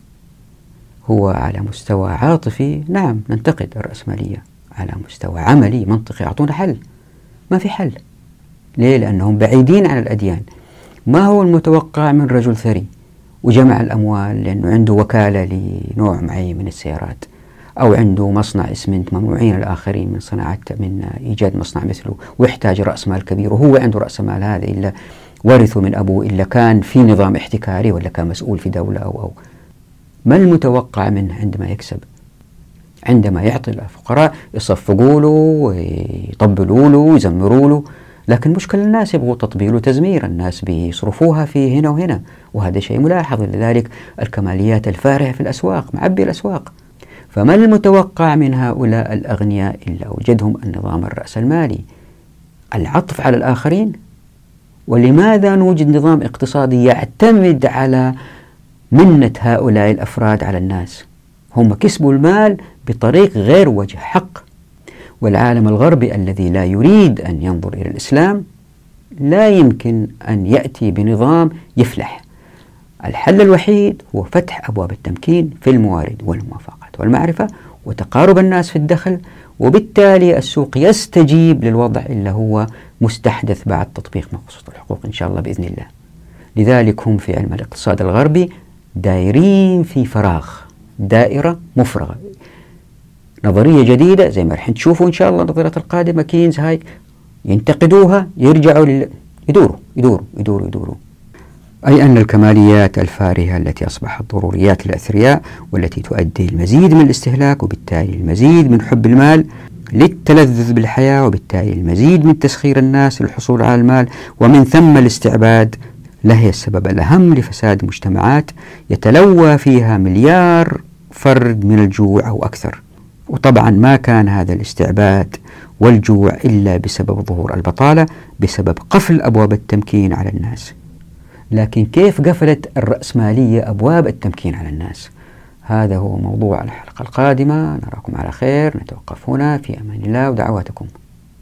هو على مستوى عاطفي. نعم ننتقد الرأسمالية على مستوى عملي منطقي. أعطونا حل. ما في حل. ليه؟ لأنهم بعيدين عن الأديان. ما هو المتوقع من رجل ثري وجمع الأموال؟ لأنه عنده وكالة لنوع معين من السيارات أو عنده مصنع اسمنت ممنوعين الآخرين من صناعة من إيجاد مصنع مثله ويحتاج رأس مال كبير. وهو عنده رأس مال هذا إلا ورثه من أبوه إلا كان في نظام احتكاري ولا كان مسؤول في دولة أو أو ما المتوقع منه عندما يكسب؟ عندما يعطي الفقراء يصفقوا له ويطبلوا له ويزمروا له. لكن مشكلة الناس يبغوا تطبيل وتزمير الناس بيصرفوها في هنا وهنا. وهذا شيء ملاحظ لذلك الكماليات الفارهة في الأسواق معبي الأسواق. فما المتوقع من هؤلاء الأغنياء إلا وجدهم النظام الرأسمالي العطف على الآخرين؟ ولماذا نوجد نظام اقتصادي يعتمد على منة هؤلاء الأفراد على الناس. هم كسبوا المال بطريق غير وجه حق. والعالم الغربي الذي لا يريد أن ينظر إلى الإسلام لا يمكن أن يأتي بنظام يفلح. الحل الوحيد هو فتح أبواب التمكين في الموارد والموافقات والمعرفة وتقارب الناس في الدخل وبالتالي السوق يستجيب للوضع اللي هو مستحدث بعد تطبيق مقصود الحقوق إن شاء الله بإذن الله. لذلك هم في علم الاقتصاد الغربي دايرين في فراغ دائرة مفرغة. نظرية جديدة زي ما راح تشوفوا إن شاء الله النظريات القادمة كينز هاي ينتقدوها يرجعوا لل... يدوروا يدوروا يدوروا يدوروا. أي أن الكماليات الفارهة التي أصبحت ضروريات للأثرياء والتي تؤدي المزيد من الاستهلاك وبالتالي المزيد من حب المال للتلذذ بالحياة وبالتالي المزيد من تسخير الناس للحصول على المال ومن ثم الاستعباد لهي السبب الأهم لفساد مجتمعات يتلوى فيها مليار فرد من الجوع أو أكثر. وطبعا ما كان هذا الاستعباد والجوع إلا بسبب ظهور البطالة بسبب قفل أبواب التمكين على الناس. لكن كيف قفلت الرأسمالية أبواب التمكين على الناس؟ هذا هو موضوع الحلقة القادمة. نراكم على خير. نتوقف هنا. في أمان الله ودعواتكم.